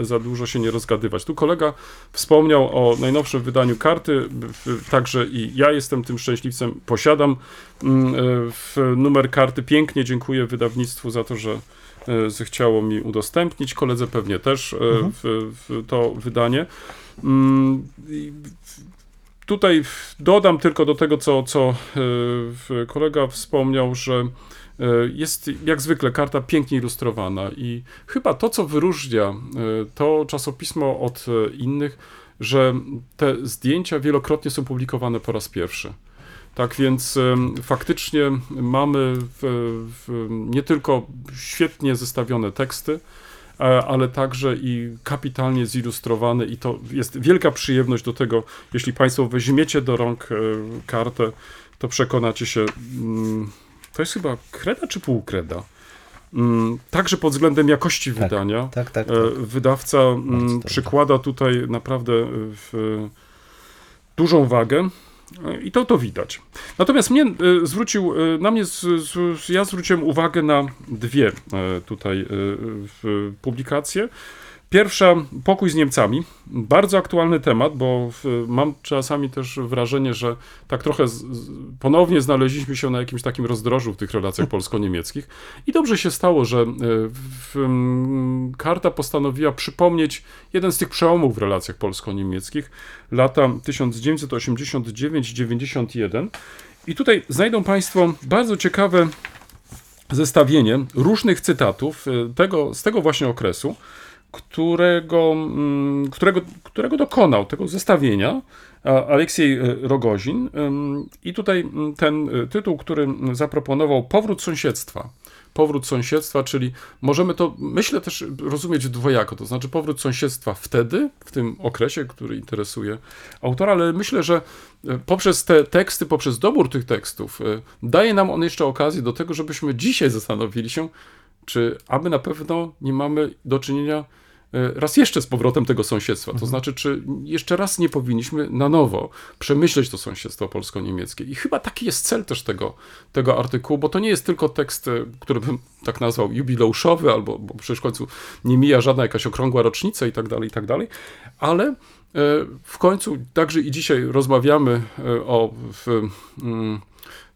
e, za dużo się nie rozgadywać. Tu kolega wspomniał o najnowszym wydaniu karty, także i ja jestem tym szczęśliwcem, posiadam mm, numer karty. Pięknie dziękuję wydawnictwu za to, że zechciało mi udostępnić, koledze pewnie też mhm. w, w to wydanie. Tutaj dodam tylko do tego, co, co kolega wspomniał, że E, jest jak zwykle karta pięknie ilustrowana i chyba to, co wyróżnia e, to czasopismo od e, innych, że te zdjęcia wielokrotnie są publikowane po raz pierwszy. Tak więc faktycznie mamy w, w, nie tylko świetnie zestawione teksty, ale także i kapitalnie zilustrowane i to jest wielka przyjemność do tego, jeśli Państwo weźmiecie do rąk kartę, to przekonacie się, mm, to jest chyba kreda czy półkreda. Mm, także pod względem jakości tak, wydania tak, tak, e, tak. wydawca mm, przykłada tutaj naprawdę e, dużą wagę. E, I to to widać. Natomiast mnie zwrócił, na mnie, ja zwróciłem uwagę na dwie tutaj publikacje. Pierwsza, pokój z Niemcami. Bardzo aktualny temat, bo mam czasami też wrażenie, że tak trochę z, ponownie znaleźliśmy się na jakimś takim rozdrożu w tych relacjach polsko-niemieckich. I dobrze się stało, że e, w, karta postanowiła przypomnieć jeden z tych przełomów w relacjach polsko-niemieckich, lata 1989-91. I tutaj znajdą Państwo bardzo ciekawe zestawienie różnych cytatów e, tego, z tego właśnie okresu którego, mm, którego, którego dokonał tego zestawienia Aleksiej e, Rogozin. I tutaj ten e, tytuł, który zaproponował Powrót sąsiedztwa. Powrót sąsiedztwa, czyli możemy to, myślę, też rozumieć dwojako. To znaczy powrót sąsiedztwa wtedy, w tym okresie, który interesuje autora, ale myślę, że e, poprzez te teksty, poprzez dobór tych tekstów, daje nam on jeszcze okazję do tego, żebyśmy dzisiaj zastanowili się, czy aby na pewno nie mamy do czynienia raz jeszcze z powrotem tego sąsiedztwa. To mhm. znaczy, czy jeszcze raz nie powinniśmy na nowo przemyśleć to sąsiedztwo polsko-niemieckie. I chyba taki jest cel też tego, tego artykułu, bo to nie jest tylko tekst, e, który bym tak nazwał jubileuszowy, albo bo przecież w końcu nie mija żadna jakaś okrągła rocznica i tak dalej, i tak dalej, ale e, w końcu także i dzisiaj rozmawiamy o w, mm,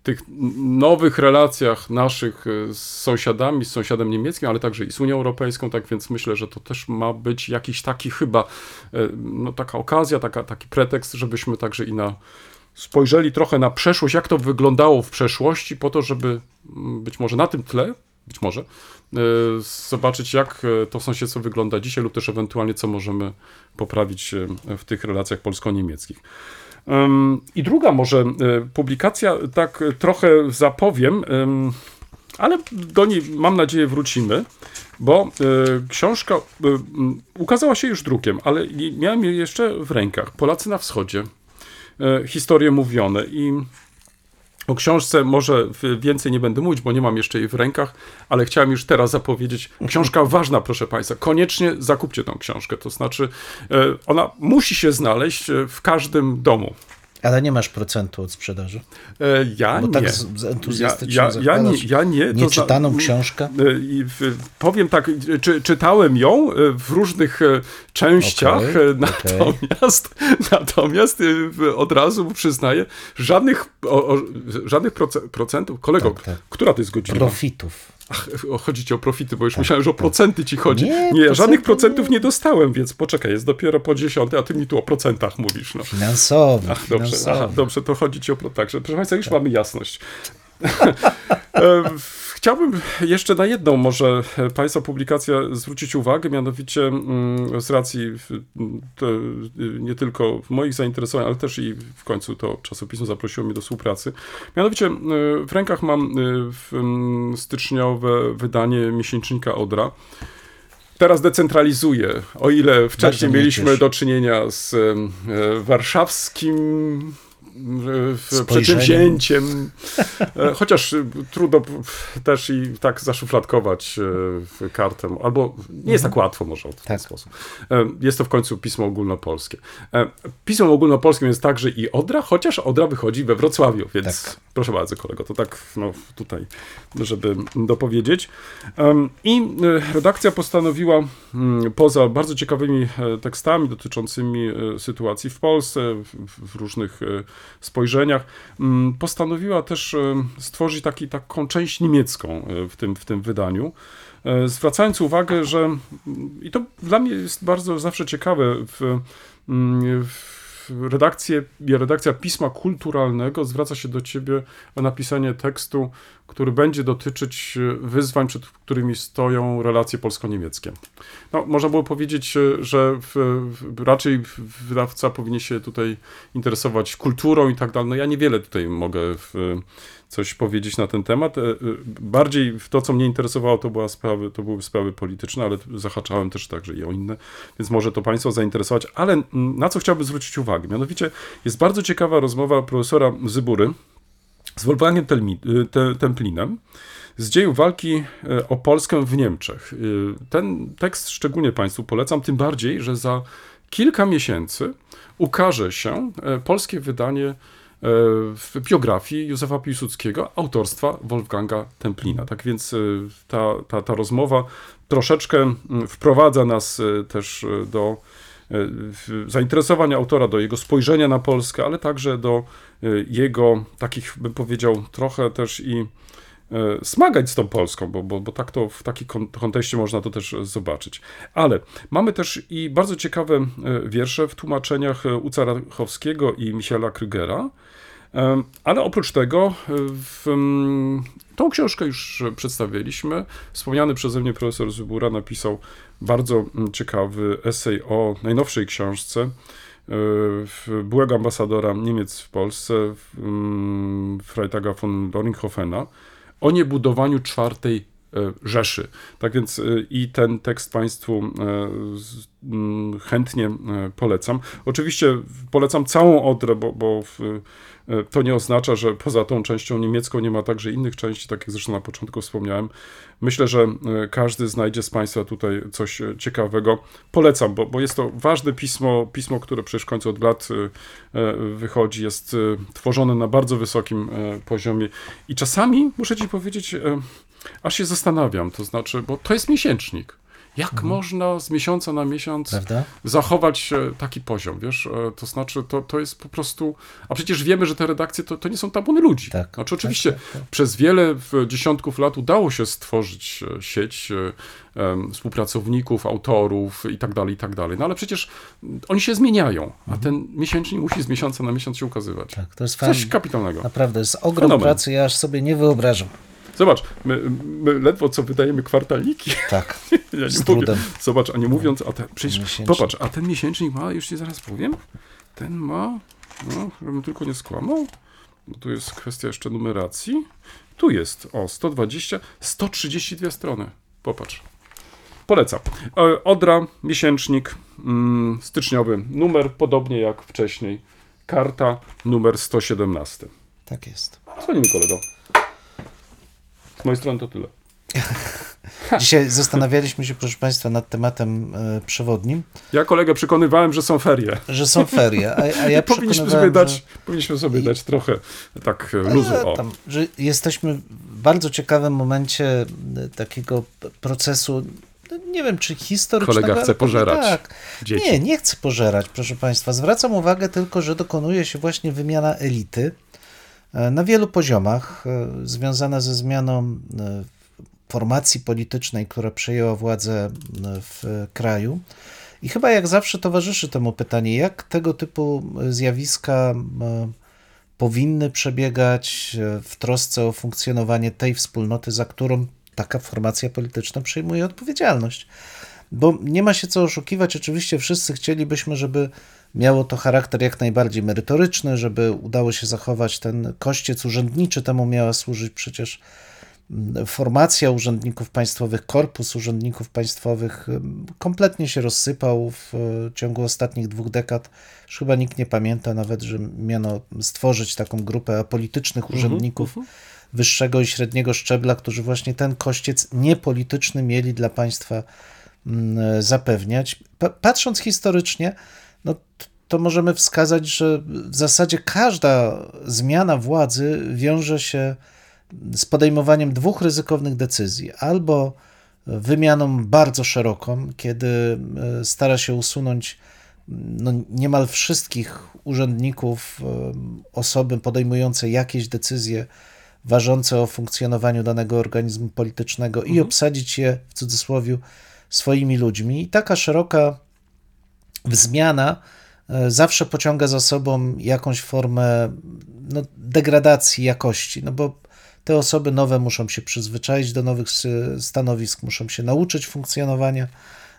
tych nowych relacjach naszych e, z sąsiadami, z sąsiadem niemieckim, ale także i z Unią Europejską, tak więc myślę, że to też ma być jakiś taki chyba, e, no taka okazja, taka, taki pretekst, żebyśmy także i na spojrzeli trochę na przeszłość, jak to wyglądało w przeszłości, po to, żeby mm, być może na tym tle, być może, e, zobaczyć, jak to sąsiedztwo wygląda dzisiaj, lub też ewentualnie, co możemy poprawić w tych relacjach polsko-niemieckich. I druga może e, publikacja, tak trochę zapowiem, ale do niej mam nadzieję wrócimy, bo y, książka y, ukazała się już drukiem, ale miałem jej jeszcze w rękach. Polacy na wschodzie. Historie mówione i o książce może więcej nie będę mówić, bo nie mam jeszcze jej w rękach, ale chciałem już teraz zapowiedzieć. Książka ważna, proszę Państwa. Koniecznie zakupcie tą książkę. To znaczy, ona musi się znaleźć w każdym domu.
Ale nie masz procentu od sprzedaży?
E, ja
Bo
nie.
tak z, z
ja, ja, ja, nie, ja nie.
Nieczytaną książkę? E,
powiem tak, czy, czytałem ją e, w różnych częściach, okay, natomiast, okay. natomiast od razu przyznaję, żadnych, o, o, żadnych procentów, kolego, tak, tak. która to jest godzina?
Profitów.
Ach, chodzi ci o profity, bo już tak, myślałem, że o tak. procenty ci chodzi. Nie, nie żadnych procentów nie. nie dostałem, więc poczekaj, jest dopiero po dziesiąte, a ty mi tu o procentach mówisz. No.
Finansowo.
Ach, dobrze, aha, dobrze, to chodzi ci o... Także, proszę Państwa, już tak. mamy jasność. E, chciałbym jeszcze na jedną może Państwa publikację zwrócić uwagę, mianowicie mm, z racji nie tylko moich zainteresowań, ale też i w końcu to czasopismo zaprosiło mnie do współpracy. Mianowicie w rękach mam mm, styczniowe wydanie miesięcznika Odra. Teraz decentralizuję. O ile wcześniej mieliśmy do czynienia z e, przedsięwzięciem. E, chociaż trudno też i tak zaszufladkować e, kartę, albo nie jest tak mhm. łatwo może w ten tak. sposób. E, jest to w końcu pismo ogólnopolskie. Pismo ogólnopolskim jest także i Odra, chociaż Odra wychodzi we Wrocławiu, więc tak. proszę bardzo kolego, to tak no, tutaj, żeby dopowiedzieć. I redakcja postanowiła mm, poza bardzo ciekawymi tekstami dotyczącymi sytuacji w Polsce, w różnych spojrzeniach, mm, postanowiła też e, stworzyć taki, taką część niemiecką e, w tym, w tym wydaniu. E, zwracając uwagę, że i to dla mnie jest bardzo zawsze ciekawe w, mm, w redakcję, redakcja pisma kulturalnego zwraca się do ciebie o napisanie tekstu, który będzie dotyczyć wyzwań, przed którymi stoją relacje polsko-niemieckie. No, można było powiedzieć, że w, w, raczej wydawca powinien się tutaj interesować kulturą i tak dalej. No ja niewiele tutaj mogę w, coś powiedzieć na ten temat. E, e, bardziej to, co mnie interesowało, to, była sprawy, to były sprawy polityczne, ale zahaczałem też także i o inne, więc może to Państwa zainteresować. Ale na co chciałbym zwrócić uwagę? Mianowicie jest bardzo ciekawa rozmowa profesora Zybury z Wolfgangiem Templinem z dziejów walki e, o Polskę w Niemczech. Ten tekst szczególnie Państwu polecam, tym bardziej, że za kilka miesięcy ukaże się polskie wydanie E, w biografii Józefa Piłsudskiego autorstwa Wolfganga Templina. Tak więc e, ta, ta, ta rozmowa troszeczkę wprowadza nas e, też do zainteresowań autora, do jego spojrzenia na Polskę, ale także do jego takich, bym powiedział, trochę też i smagać z tą Polską, bo, bo, bo tak to w takim kontekście można to też zobaczyć. Ale mamy też i bardzo ciekawe wiersze w tłumaczeniach Uca Rachowskiego i Michaela Krygera, ale oprócz tego w, tą książkę już przedstawiliśmy. Wspomniany przeze mnie profesor Zybura napisał bardzo ciekawy esej o najnowszej książce byłego ambasadora Niemiec w Polsce, Freitaga von Doringhofena, o niebudowaniu czwartej e, Rzeszy. Tak więc e, i ten tekst Państwu e, chętnie polecam. Oczywiście polecam całą Odrę, bo, bo E, to nie oznacza, że poza tą częścią niemiecką nie ma także innych części, tak jak zresztą na początku wspomniałem. Myślę, że e, każdy znajdzie z Państwa tutaj coś e, ciekawego. Polecam, bo, bo jest to ważne pismo, pismo, które przecież w końcu od lat wychodzi, jest tworzone na bardzo wysokim poziomie i czasami, muszę Ci powiedzieć, aż się zastanawiam, to znaczy, bo to jest miesięcznik. Jak mhm. można z miesiąca na miesiąc Prawda? zachować taki poziom, wiesz? E, to znaczy, to, to jest po prostu... A przecież wiemy, że te redakcje to, to nie są tabuny ludzi. Tak, znaczy, oczywiście tak, tak, tak. przez wiele dziesiątków lat udało się stworzyć e, sieć um, współpracowników, autorów i tak dalej, i tak dalej. No ale przecież oni się zmieniają, a mhm. ten miesięcznik musi z miesiąca na miesiąc się ukazywać. Tak, to jest Coś kapitalnego.
Naprawdę, jest ogrom Fenomen. pracy, ja aż sobie nie wyobrażam.
Zobacz, my, my ledwo co wydajemy kwartalniki.
Tak,
ja z trudem. Zobacz, a nie mówiąc, a ten, przecież, popatrz, a ten miesięcznik ma, już ci zaraz powiem, ten ma, no, żebym tylko nie skłamał, bo tu jest kwestia jeszcze numeracji. Tu jest, o, 120, 132 strony. Popatrz. Polecam. E, Odra, miesięcznik mm, styczniowy, numer podobnie jak wcześniej. Karta numer 117.
Tak jest.
Dzwonimy kolego. Mojej strony to tyle.
Dzisiaj zastanawialiśmy się, proszę Państwa, nad tematem e, przewodnim.
Ja kolegę przekonywałem, że są ferie.
Że są ferie, a, a ja
powinniśmy sobie dać, że... Powinniśmy sobie dać trochę tak e, luzu.
O. Tam, że jesteśmy w bardzo ciekawym momencie takiego procesu no, nie wiem, czy historycznego.
Kolega chce pożerać. Tak.
Dzieci. Nie, nie chcę pożerać, proszę Państwa. Zwracam uwagę tylko, że dokonuje się właśnie wymiana elity na wielu poziomach, związana ze zmianą formacji politycznej, która przejęła władzę w kraju. I chyba jak zawsze towarzyszy temu pytanie, jak tego typu zjawiska powinny przebiegać w trosce o funkcjonowanie tej wspólnoty, za którą taka formacja polityczna przejmuje odpowiedzialność. Bo nie ma się co oszukiwać, oczywiście wszyscy chcielibyśmy, żeby miało to charakter jak najbardziej merytoryczny, żeby udało się zachować ten kościec urzędniczy, temu miała służyć przecież formacja urzędników państwowych, korpus urzędników państwowych kompletnie się rozsypał w ciągu ostatnich dwóch dekad. Już chyba nikt nie pamięta nawet, że miano stworzyć taką grupę apolitycznych mhm, urzędników -huh. wyższego i średniego szczebla, którzy właśnie ten kościec niepolityczny mieli dla państwa zapewniać. Patrząc historycznie, no to możemy wskazać, że w zasadzie każda zmiana władzy wiąże się z podejmowaniem dwóch ryzykownych decyzji: albo wymianą bardzo szeroką, kiedy e, stara się usunąć no, niemal wszystkich urzędników, e, osoby podejmujące jakieś decyzje ważące o funkcjonowaniu danego organizmu politycznego mhm. i obsadzić je w cudzysłowie swoimi ludźmi. I taka szeroka zmiana e, zawsze pociąga za sobą jakąś formę no, degradacji jakości, no bo te osoby nowe muszą się przyzwyczaić do nowych stanowisk, muszą się nauczyć funkcjonowania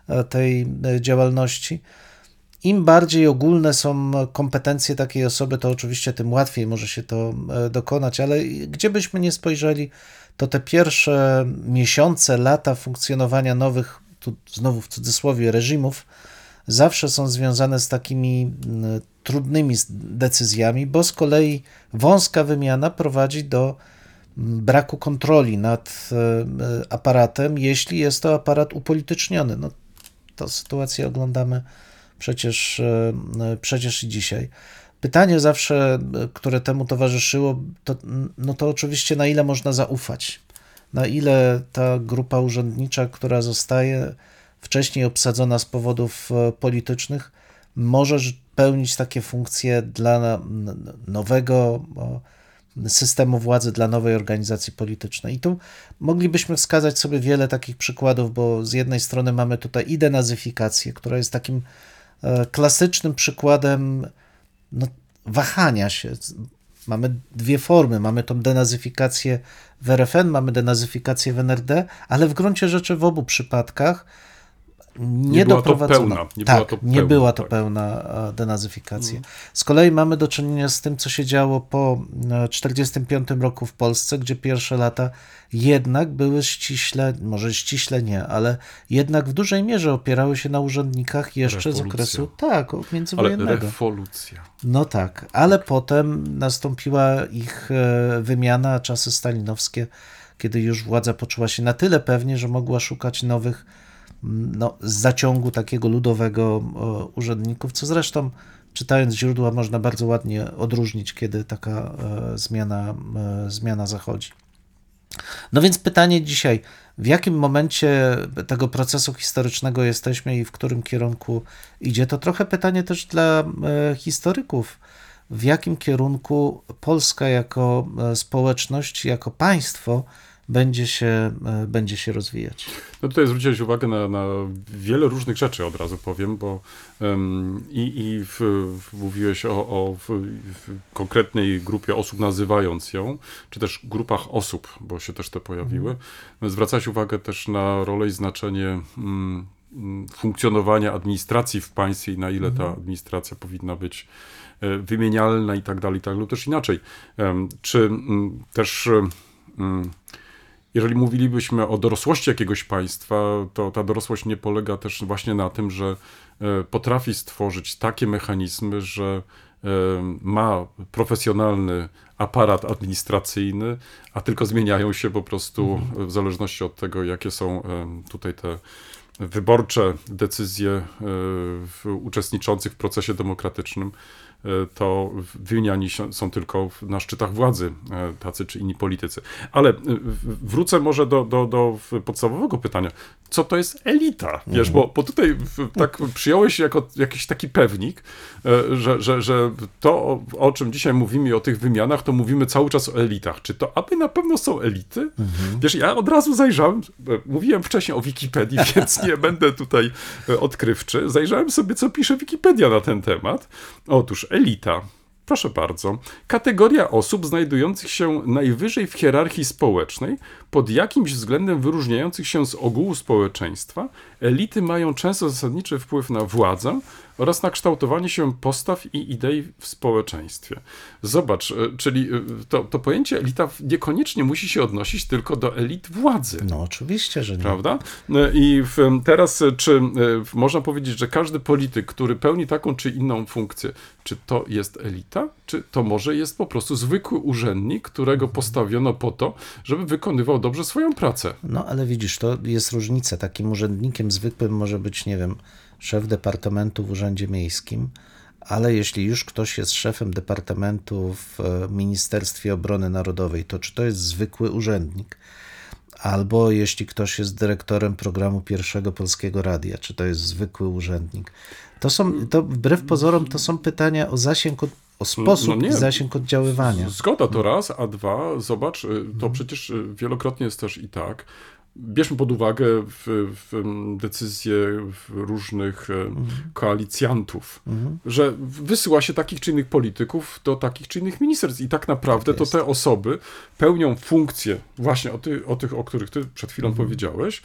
e, tej e, działalności. Im bardziej ogólne są kompetencje takiej osoby, to oczywiście tym łatwiej może się to dokonać, ale gdzie byśmy nie spojrzeli, to te pierwsze miesiące, lata funkcjonowania nowych, tu znowu w cudzysłowie, reżimów, zawsze są związane z takimi trudnymi decyzjami, bo z kolei wąska wymiana prowadzi do braku kontroli nad e, aparatem, jeśli jest to aparat upolityczniony. No, tę sytuację oglądamy przecież, e, przecież i dzisiaj. Pytanie zawsze, które temu towarzyszyło, to, no to oczywiście na ile można zaufać, na ile ta grupa urzędnicza, która zostaje wcześniej obsadzona z powodów e, politycznych, może pełnić takie funkcje dla nowego systemu władzy dla nowej organizacji politycznej. I tu moglibyśmy wskazać sobie wiele takich przykładów, bo z jednej strony mamy tutaj i denazyfikację, która jest takim e, klasycznym przykładem no, wahania się. Mamy dwie formy. Mamy tą denazyfikację w RFN, mamy denazyfikację w NRD, ale w gruncie rzeczy w obu przypadkach nie, nie była to pełna. Nie tak, była to pełna, nie była to tak. pełna denazyfikacja. Mm. Z kolei mamy do czynienia z tym, co się działo po 1945 roku w Polsce, gdzie pierwsze lata jednak były ściśle, może ściśle nie, ale jednak w dużej mierze opierały się na urzędnikach jeszcze z okresu tak, międzywojennego.
Ale rewolucja.
No tak, ale potem nastąpiła ich e, wymiana, czasy stalinowskie, kiedy już władza poczuła się na tyle pewnie, że mogła szukać nowych no, z zaciągu takiego ludowego urzędników, co zresztą czytając źródła można bardzo ładnie odróżnić, kiedy taka e, zmiana, e, zmiana zachodzi. No więc pytanie dzisiaj, w jakim momencie tego procesu historycznego jesteśmy i w którym kierunku idzie? To trochę pytanie też dla e, historyków. W jakim kierunku Polska jako społeczność, jako państwo będzie się, e, będzie się rozwijać.
No tutaj zwróciłeś uwagę na, na wiele różnych rzeczy, od razu powiem, bo i, i w, w, mówiłeś o, o w, w konkretnej grupie osób, nazywając ją, czy też grupach osób, bo się też te pojawiły. Mhm. Zwracałeś uwagę też na rolę i znaczenie um, funkcjonowania administracji w państwie i na ile ta mhm. administracja powinna być wymienialna i tak dalej, tak lub też inaczej. Czy też jeżeli mówilibyśmy o dorosłości jakiegoś państwa, to ta dorosłość nie polega też właśnie na tym, że e, potrafi stworzyć takie mechanizmy, że e, ma profesjonalny aparat administracyjny, a tylko zmieniają się po prostu mhm. w zależności od tego, jakie są e, tutaj te wyborcze decyzje uczestniczących w procesie demokratycznym. E, to wymieniani są tylko na szczytach władzy e, tacy czy inni politycy. Ale e, wrócę może do, do, do podstawowego pytania. Co to jest elita? Wiesz, bo, bo tutaj tak przyjąłeś jako jakiś taki pewnik, że, że, że to, o czym dzisiaj mówimy o tych wymianach, to mówimy cały czas o elitach. Czy to aby na pewno są elity? Mhm. Wiesz, ja od razu zajrzałem, mówiłem wcześniej o Wikipedii, więc nie będę tutaj odkrywczy. Zajrzałem sobie, co pisze Wikipedia na ten temat. Otóż elita. Proszę bardzo. Kategoria osób znajdujących się najwyżej w hierarchii społecznej, pod jakimś względem wyróżniających się z ogółu społeczeństwa, elity mają często zasadniczy wpływ na władzę oraz na kształtowanie się postaw i idei w społeczeństwie. Zobacz, e, czyli e, to, to pojęcie elita niekoniecznie musi się odnosić tylko do elit władzy.
No oczywiście, że nie.
Prawda? E, I teraz, czy można powiedzieć, że każdy polityk, który pełni taką czy inną funkcję, czy to jest elita, czy to może jest po prostu zwykły urzędnik, którego mhm. postawiono po to, żeby wykonywał dobrze swoją pracę?
No ale widzisz, to jest różnica. Takim urzędnikiem zwykłym może być, nie wiem, szef departamentu w Urzędzie Miejskim, ale jeśli już ktoś jest szefem departamentu w e, Ministerstwie Obrony Narodowej, to czy to jest zwykły urzędnik? Albo jeśli ktoś jest dyrektorem programu Pierwszego Polskiego Radia, czy to jest zwykły urzędnik? To są, to wbrew pozorom, to są pytania o zasięg, o no sposób no i zasięg oddziaływania.
Zgoda to raz, a dwa, zobacz, y, to przecież y, wielokrotnie jest też i tak, bierzmy pod uwagę w, w decyzje różnych mhm. koalicjantów, mhm. że wysyła się takich czy innych polityków do takich czy innych ministerstw i tak naprawdę tak to te osoby pełnią funkcje właśnie o, ty, o tych, o których ty przed chwilą mhm. powiedziałeś,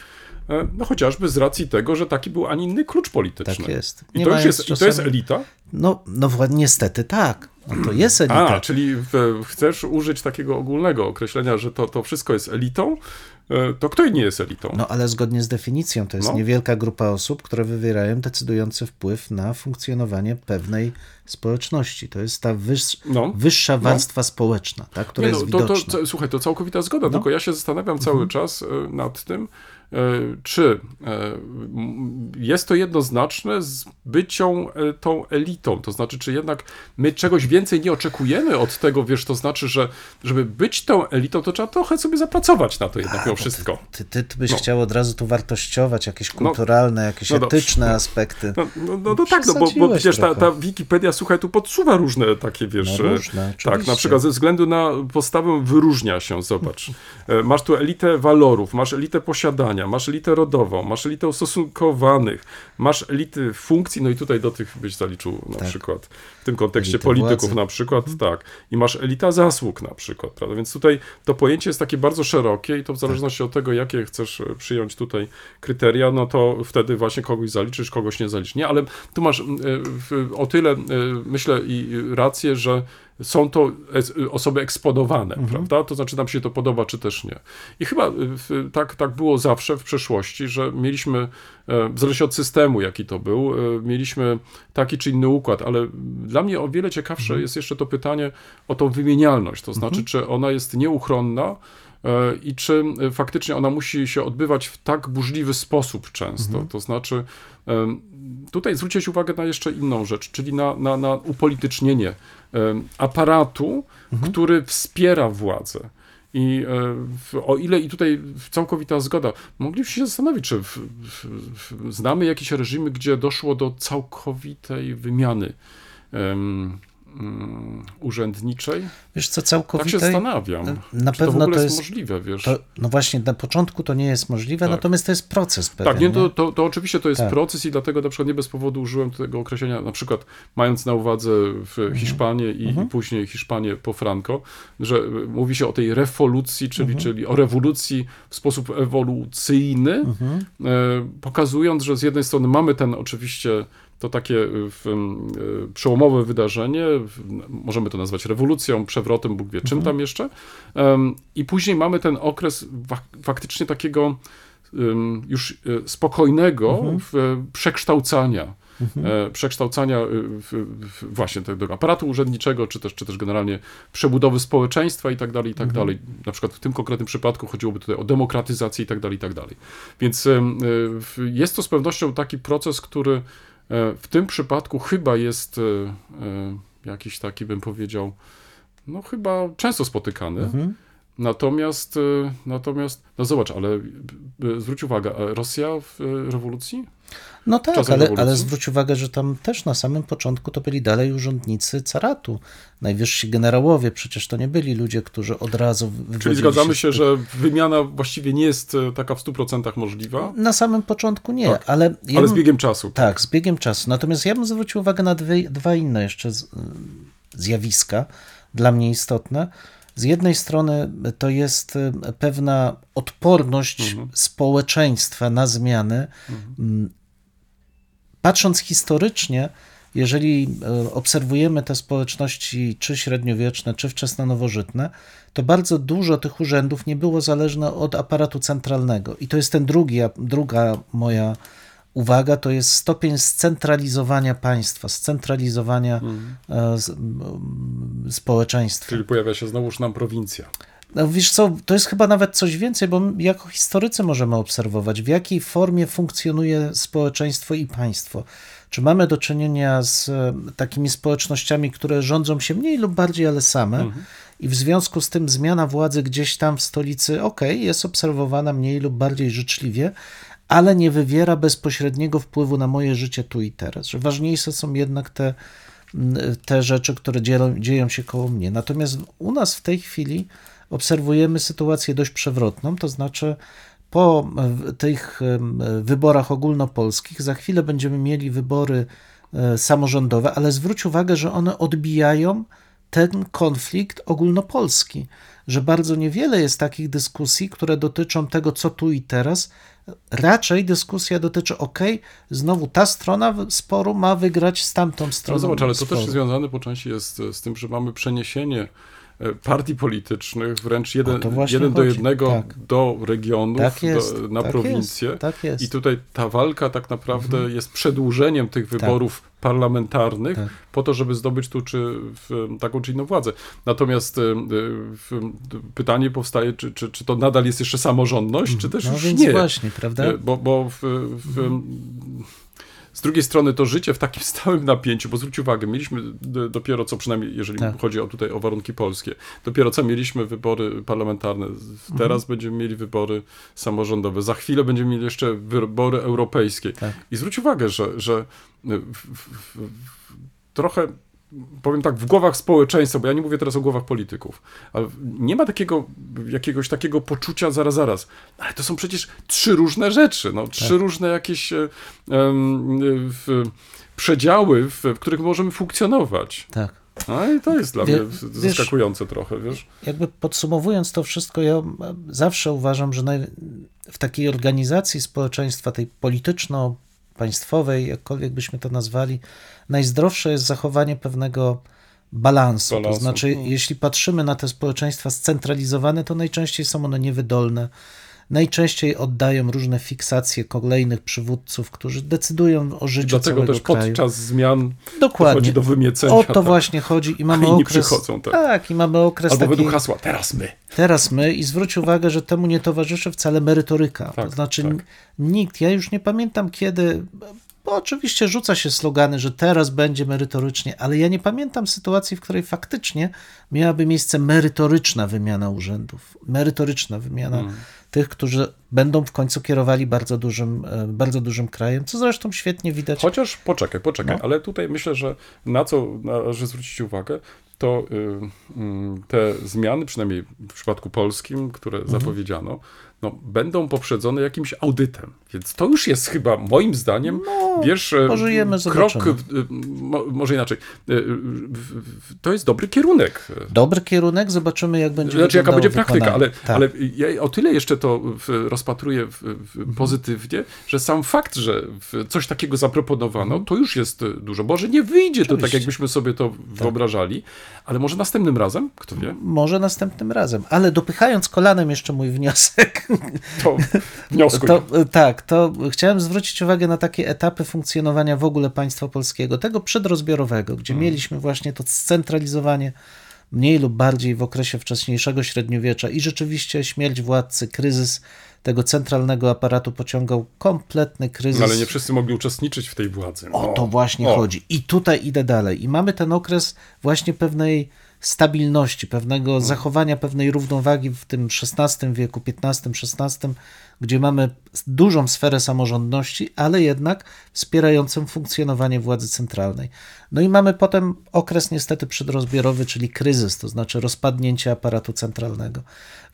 e, no chociażby z racji tego, że taki był, a nie inny klucz polityczny.
Tak jest.
Nie I, to już jest, czasami... I to jest elita?
No, no niestety tak. No to jest elita.
A, czyli w, chcesz użyć takiego ogólnego określenia, że to, to wszystko jest elitą, E, to kto nie jest elitą?
No ale zgodnie z definicją to jest no. niewielka grupa osób, które wywierają decydujący wpływ na funkcjonowanie pewnej społeczności. To jest ta no. wyższa no. warstwa no. społeczna, ta, która nie, no, jest widoczna.
To, to, słuchaj, to całkowita zgoda, no. tylko ja się zastanawiam cały mhm. czas e, nad tym, E, czy e, jest to jednoznaczne z bycią e, tą elitą, to znaczy, czy jednak my czegoś więcej nie oczekujemy od tego, wiesz, to znaczy, że żeby być tą elitą, to trzeba trochę sobie zapracować na to jednak A, mimo wszystko.
Ty, ty, ty byś no. chciał od razu tu wartościować jakieś no. kulturalne, no, jakieś no etyczne dobrze. aspekty.
No, no, no, no tak, no bo, bo przecież ta, ta Wikipedia, słuchaj, tu podsuwa różne takie, wiesz,
no różne,
tak, na przykład ze względu na postawę wyróżnia się, zobacz. Masz tu elitę walorów, masz elitę posiadania, masz elitę rodową, masz elitę ustosunkowanych, masz elity funkcji, no i tutaj do tych byś zaliczył na tak. przykład w tym kontekście Elity polityków władzy. na przykład, mhm. tak. I masz elita zasług na przykład, prawda? Więc tutaj to pojęcie jest takie bardzo szerokie i to w tak. zależności tak. od tego, jakie chcesz e, przyjąć tutaj kryteria, no to wtedy właśnie kogoś zaliczysz, kogoś nie zaliczysz. Nie, ale tu masz e, o tyle, e, myślę, i rację, że są to osoby eksponowane, mhm. prawda? To znaczy nam się to podoba, czy też nie. I chyba tak, tak było zawsze w przeszłości, że mieliśmy, e, w zależności od systemu, jaki to był, e, mieliśmy taki czy inny układ, ale dla mnie o wiele ciekawsze mhm. jest jeszcze to pytanie o tą wymienialność, to znaczy, mhm. czy ona jest nieuchronna, e, i czy faktycznie ona musi się odbywać w tak burzliwy sposób często. Mhm. To znaczy, tutaj zwrócić uwagę na jeszcze inną rzecz, czyli na, na, na upolitycznienie aparatu, mhm. który wspiera władzę. I e, o ile i tutaj całkowita zgoda, moglibyśmy się zastanowić, czy w, w, w, znamy jakieś reżimy, gdzie doszło do całkowitej wymiany um, urzędniczej.
Wiesz co, całkowicie.
Tak się zastanawiam. Na pewno to, to jest, możliwe, wiesz.
To, no właśnie, na początku to nie jest możliwe, tak. natomiast to jest proces pewien.
Tak, nie, to, to, to oczywiście to jest tak. proces i dlatego na przykład nie bez powodu użyłem tego określenia, na przykład mając na uwadze w mhm. Hiszpanię i, mhm. i, później Hiszpanię po Franco, że mówi się o tej rewolucji, czyli, mhm. czyli o rewolucji w sposób ewolucyjny, mhm. e, pokazując, że z jednej strony mamy ten oczywiście to takie y, y, przełomowe wydarzenie, możemy to nazwać rewolucją, przewrotem, Bóg wie czym mhm. tam jeszcze. I później mamy ten okres faktycznie takiego już y, spokojnego mhm. przekształcania. Mhm. E, przekształcania w, w właśnie tego aparatu urzędniczego, czy też, czy też generalnie przebudowy społeczeństwa i tak dalej, i tak mhm. dalej. Na przykład w tym konkretnym przypadku chodziłoby tutaj o demokratyzację i tak dalej, i tak dalej. Więc jest to z pewnością taki proces, który E, w tym przypadku chyba jest e, e, jakiś taki, bym powiedział, no chyba często spotykany. Mhm. Natomiast, natomiast, no zobacz, ale zwróć uwagę, Rosja w rewolucji?
No tak, ale, ale zwróć uwagę, że tam też na samym początku to byli dalej urzędnicy caratu, najwyżsi generałowie, przecież to nie byli ludzie, którzy od razu...
Czyli zgadzamy się, że wymiana właściwie nie jest taka w 100% możliwa?
Na samym początku nie, tak, ale...
Ja ale z biegiem czasu.
Tak. tak, z biegiem czasu. Natomiast ja bym zwrócił uwagę na dwie, dwa inne jeszcze zjawiska, dla mnie istotne. Z jednej strony to jest e, pewna odporność mhm. społeczeństwa na zmiany, mhm patrząc historycznie, jeżeli e, obserwujemy te społeczności, czy średniowieczne, czy wczesno-nowożytne, to bardzo dużo tych urzędów nie było zależne od aparatu centralnego. I to jest ten drugi, druga moja uwaga, to jest stopień scentralizowania państwa, scentralizowania hmm. społeczeństwa.
Czyli pojawia się znowuż nam prowincja.
No wiesz co, to jest chyba nawet coś więcej, bo jako historycy możemy obserwować, w jakiej formie funkcjonuje społeczeństwo i państwo. Czy mamy do czynienia z e, takimi społecznościami, które rządzą się mniej lub bardziej, ale same, mhm. i w związku z tym zmiana władzy gdzieś tam w stolicy, ok, jest obserwowana mniej lub bardziej życzliwie, ale nie wywiera bezpośredniego wpływu na moje życie tu i teraz. Że ważniejsze są jednak te, te rzeczy, które dzieją, dzieją się koło mnie. Natomiast u nas w tej chwili obserwujemy sytuację dość przewrotną, to znaczy po tych wyborach ogólnopolskich za chwilę będziemy mieli wybory e, samorządowe, ale zwróć uwagę, że one odbijają ten konflikt ogólnopolski, że bardzo niewiele jest takich dyskusji, które dotyczą tego, co tu i teraz. Raczej dyskusja dotyczy, ok, znowu ta strona sporu ma wygrać z tamtą stroną. No
zobacz, ale to sporu. też związane po części jest z tym, że mamy przeniesienie partii politycznych, wręcz jeden, jeden do jednego tak. do regionów, tak jest, do, na tak prowincję. Jest,
tak jest.
I tutaj ta walka tak naprawdę mhm. jest przedłużeniem tych tak. wyborów parlamentarnych tak. po to, żeby zdobyć tu czy w, taką czy inną władzę. Natomiast e, pytanie powstaje, czy, czy, czy to nadal jest jeszcze samorządność, czy też
no,
już
więc
nie.
właśnie, prawda? E,
bo, bo w, w mhm z drugiej strony to życie w takim stałym napięciu, bo zwróć uwagę, mieliśmy dopiero co, przynajmniej jeżeli tak. chodzi o tutaj o warunki polskie, dopiero co mieliśmy wybory parlamentarne, teraz mhm. będziemy mieli wybory samorządowe, za chwilę będziemy mieli jeszcze wybory europejskie. Tak. I zwróć uwagę, że, że w, w, w, trochę powiem tak, w głowach społeczeństwa, bo ja nie mówię teraz o głowach polityków, ale nie ma takiego, jakiegoś takiego poczucia zaraz, zaraz, ale to są przecież trzy różne rzeczy, no, trzy tak. różne jakieś um, w, przedziały, w, w, których możemy funkcjonować.
Tak.
No i to jest dla Wie, mnie zaskakujące wiesz, trochę, wiesz.
Jakby podsumowując to wszystko, ja zawsze uważam, że w takiej organizacji społeczeństwa, tej polityczno państwowej, jakkolwiek byśmy to nazwali, najzdrowsze jest zachowanie pewnego balansu. balansu. To znaczy, hmm. jeśli patrzymy na te społeczeństwa scentralizowane, to najczęściej są one niewydolne. Najczęściej oddają różne fiksacje kolejnych przywódców, którzy decydują o życiu
Dlatego
całego
też
kraju.
podczas zmian Dokładnie. dochodzi do wymiecenia.
O to tak. właśnie chodzi i mamy okres.
Przychodzą, tak.
tak, i mamy okres.
Albo taki, według hasła, teraz my.
Teraz my i zwróć uwagę, że temu nie towarzyszy wcale merytoryka. Tak, to znaczy tak. nikt, ja już nie pamiętam kiedy bo oczywiście rzuca się slogany, że teraz będzie merytorycznie, ale ja nie pamiętam sytuacji, w której faktycznie miałaby miejsce merytoryczna wymiana urzędów, merytoryczna wymiana hmm. tych, którzy będą w końcu kierowali bardzo dużym, e, bardzo dużym krajem, co zresztą świetnie widać.
Chociaż poczekaj, poczekaj, no. ale tutaj myślę, że na co należy zwrócić uwagę, to y, y, te zmiany, przynajmniej w przypadku polskim, które mhm. zapowiedziano, no, będą poprzedzone jakimś audytem. Więc to już jest chyba moim zdaniem, no, wiesz, e,
pożyjemy,
krok, e, może inaczej, e, to jest dobry kierunek.
Dobry kierunek, zobaczymy jak będzie
Znaczy jaka będzie praktyka, ale, tak. ale ja o tyle jeszcze to rozpatruję pozytywnie, że sam fakt, że coś takiego zaproponowano, mhm. to już jest dużo. Może nie wyjdzie Oczywiście. to tak, jakbyśmy sobie to tak. wyobrażali, ale może następnym razem, kto wie?
Może następnym razem, ale dopychając kolanem jeszcze mój wniosek.
To wnioskuj. To,
tak, to chciałem zwrócić uwagę na takie etapy funkcjonowania w ogóle państwa polskiego, tego przedrozbiorowego, gdzie hmm. mieliśmy właśnie to scentralizowanie mniej lub bardziej w okresie wcześniejszego średniowiecza i rzeczywiście śmierć władcy, kryzys tego centralnego aparatu pociągał kompletny kryzys. No
ale nie wszyscy mogli uczestniczyć w tej władzy.
No. O to właśnie o. chodzi. I tutaj idę dalej. I mamy ten okres właśnie pewnej stabilności, pewnego hmm. zachowania pewnej równowagi w tym XVI wieku, XV-XVI, gdzie mamy dużą sferę samorządności, ale jednak wspierającą funkcjonowanie władzy centralnej. No i mamy potem okres niestety przedrozbiorowy, czyli kryzys, to znaczy rozpadnięcie aparatu centralnego.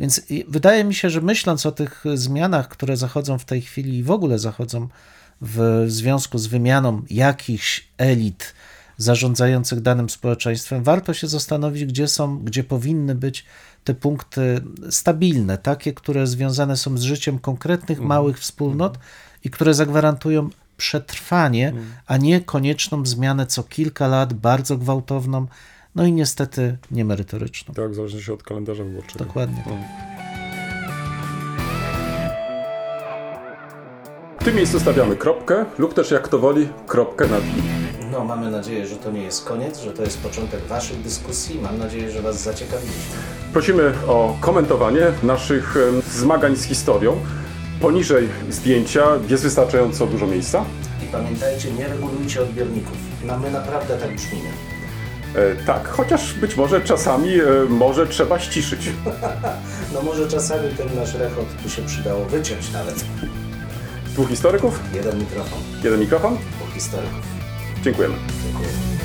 Więc wydaje mi się, że myśląc o tych zmianach, które zachodzą w tej chwili i w ogóle zachodzą w związku z wymianą jakichś elit, zarządzających danym społeczeństwem, warto się zastanowić, gdzie są, gdzie powinny być te punkty stabilne, takie, które związane są z życiem konkretnych mhm. małych wspólnot i które zagwarantują przetrwanie, mhm. a nie konieczną zmianę co kilka lat, bardzo gwałtowną, no i niestety niemerytoryczną.
Tak, zależy się od kalendarza wyborczego.
Dokładnie.
Mhm. W tym miejscu stawiamy kropkę lub też jak to woli, kropkę nad i.
Mamy nadzieję, że to nie jest koniec, że to jest początek Waszych dyskusji. Mam nadzieję, że Was zaciekawiliśmy.
Prosimy o komentowanie naszych zmagań z historią. Poniżej zdjęcia jest wystarczająco dużo miejsca.
I pamiętajcie, nie regulujcie odbiorników. No, my naprawdę tak brzmimy.
E, tak, chociaż być może czasami e, może trzeba ściszyć.
no może czasami ten nasz rechot by się przydało wyciąć nawet.
Dwóch historyków?
Jeden mikrofon.
Jeden mikrofon?
Dwóch historyków.
Dziękujemy.
Dziękuję.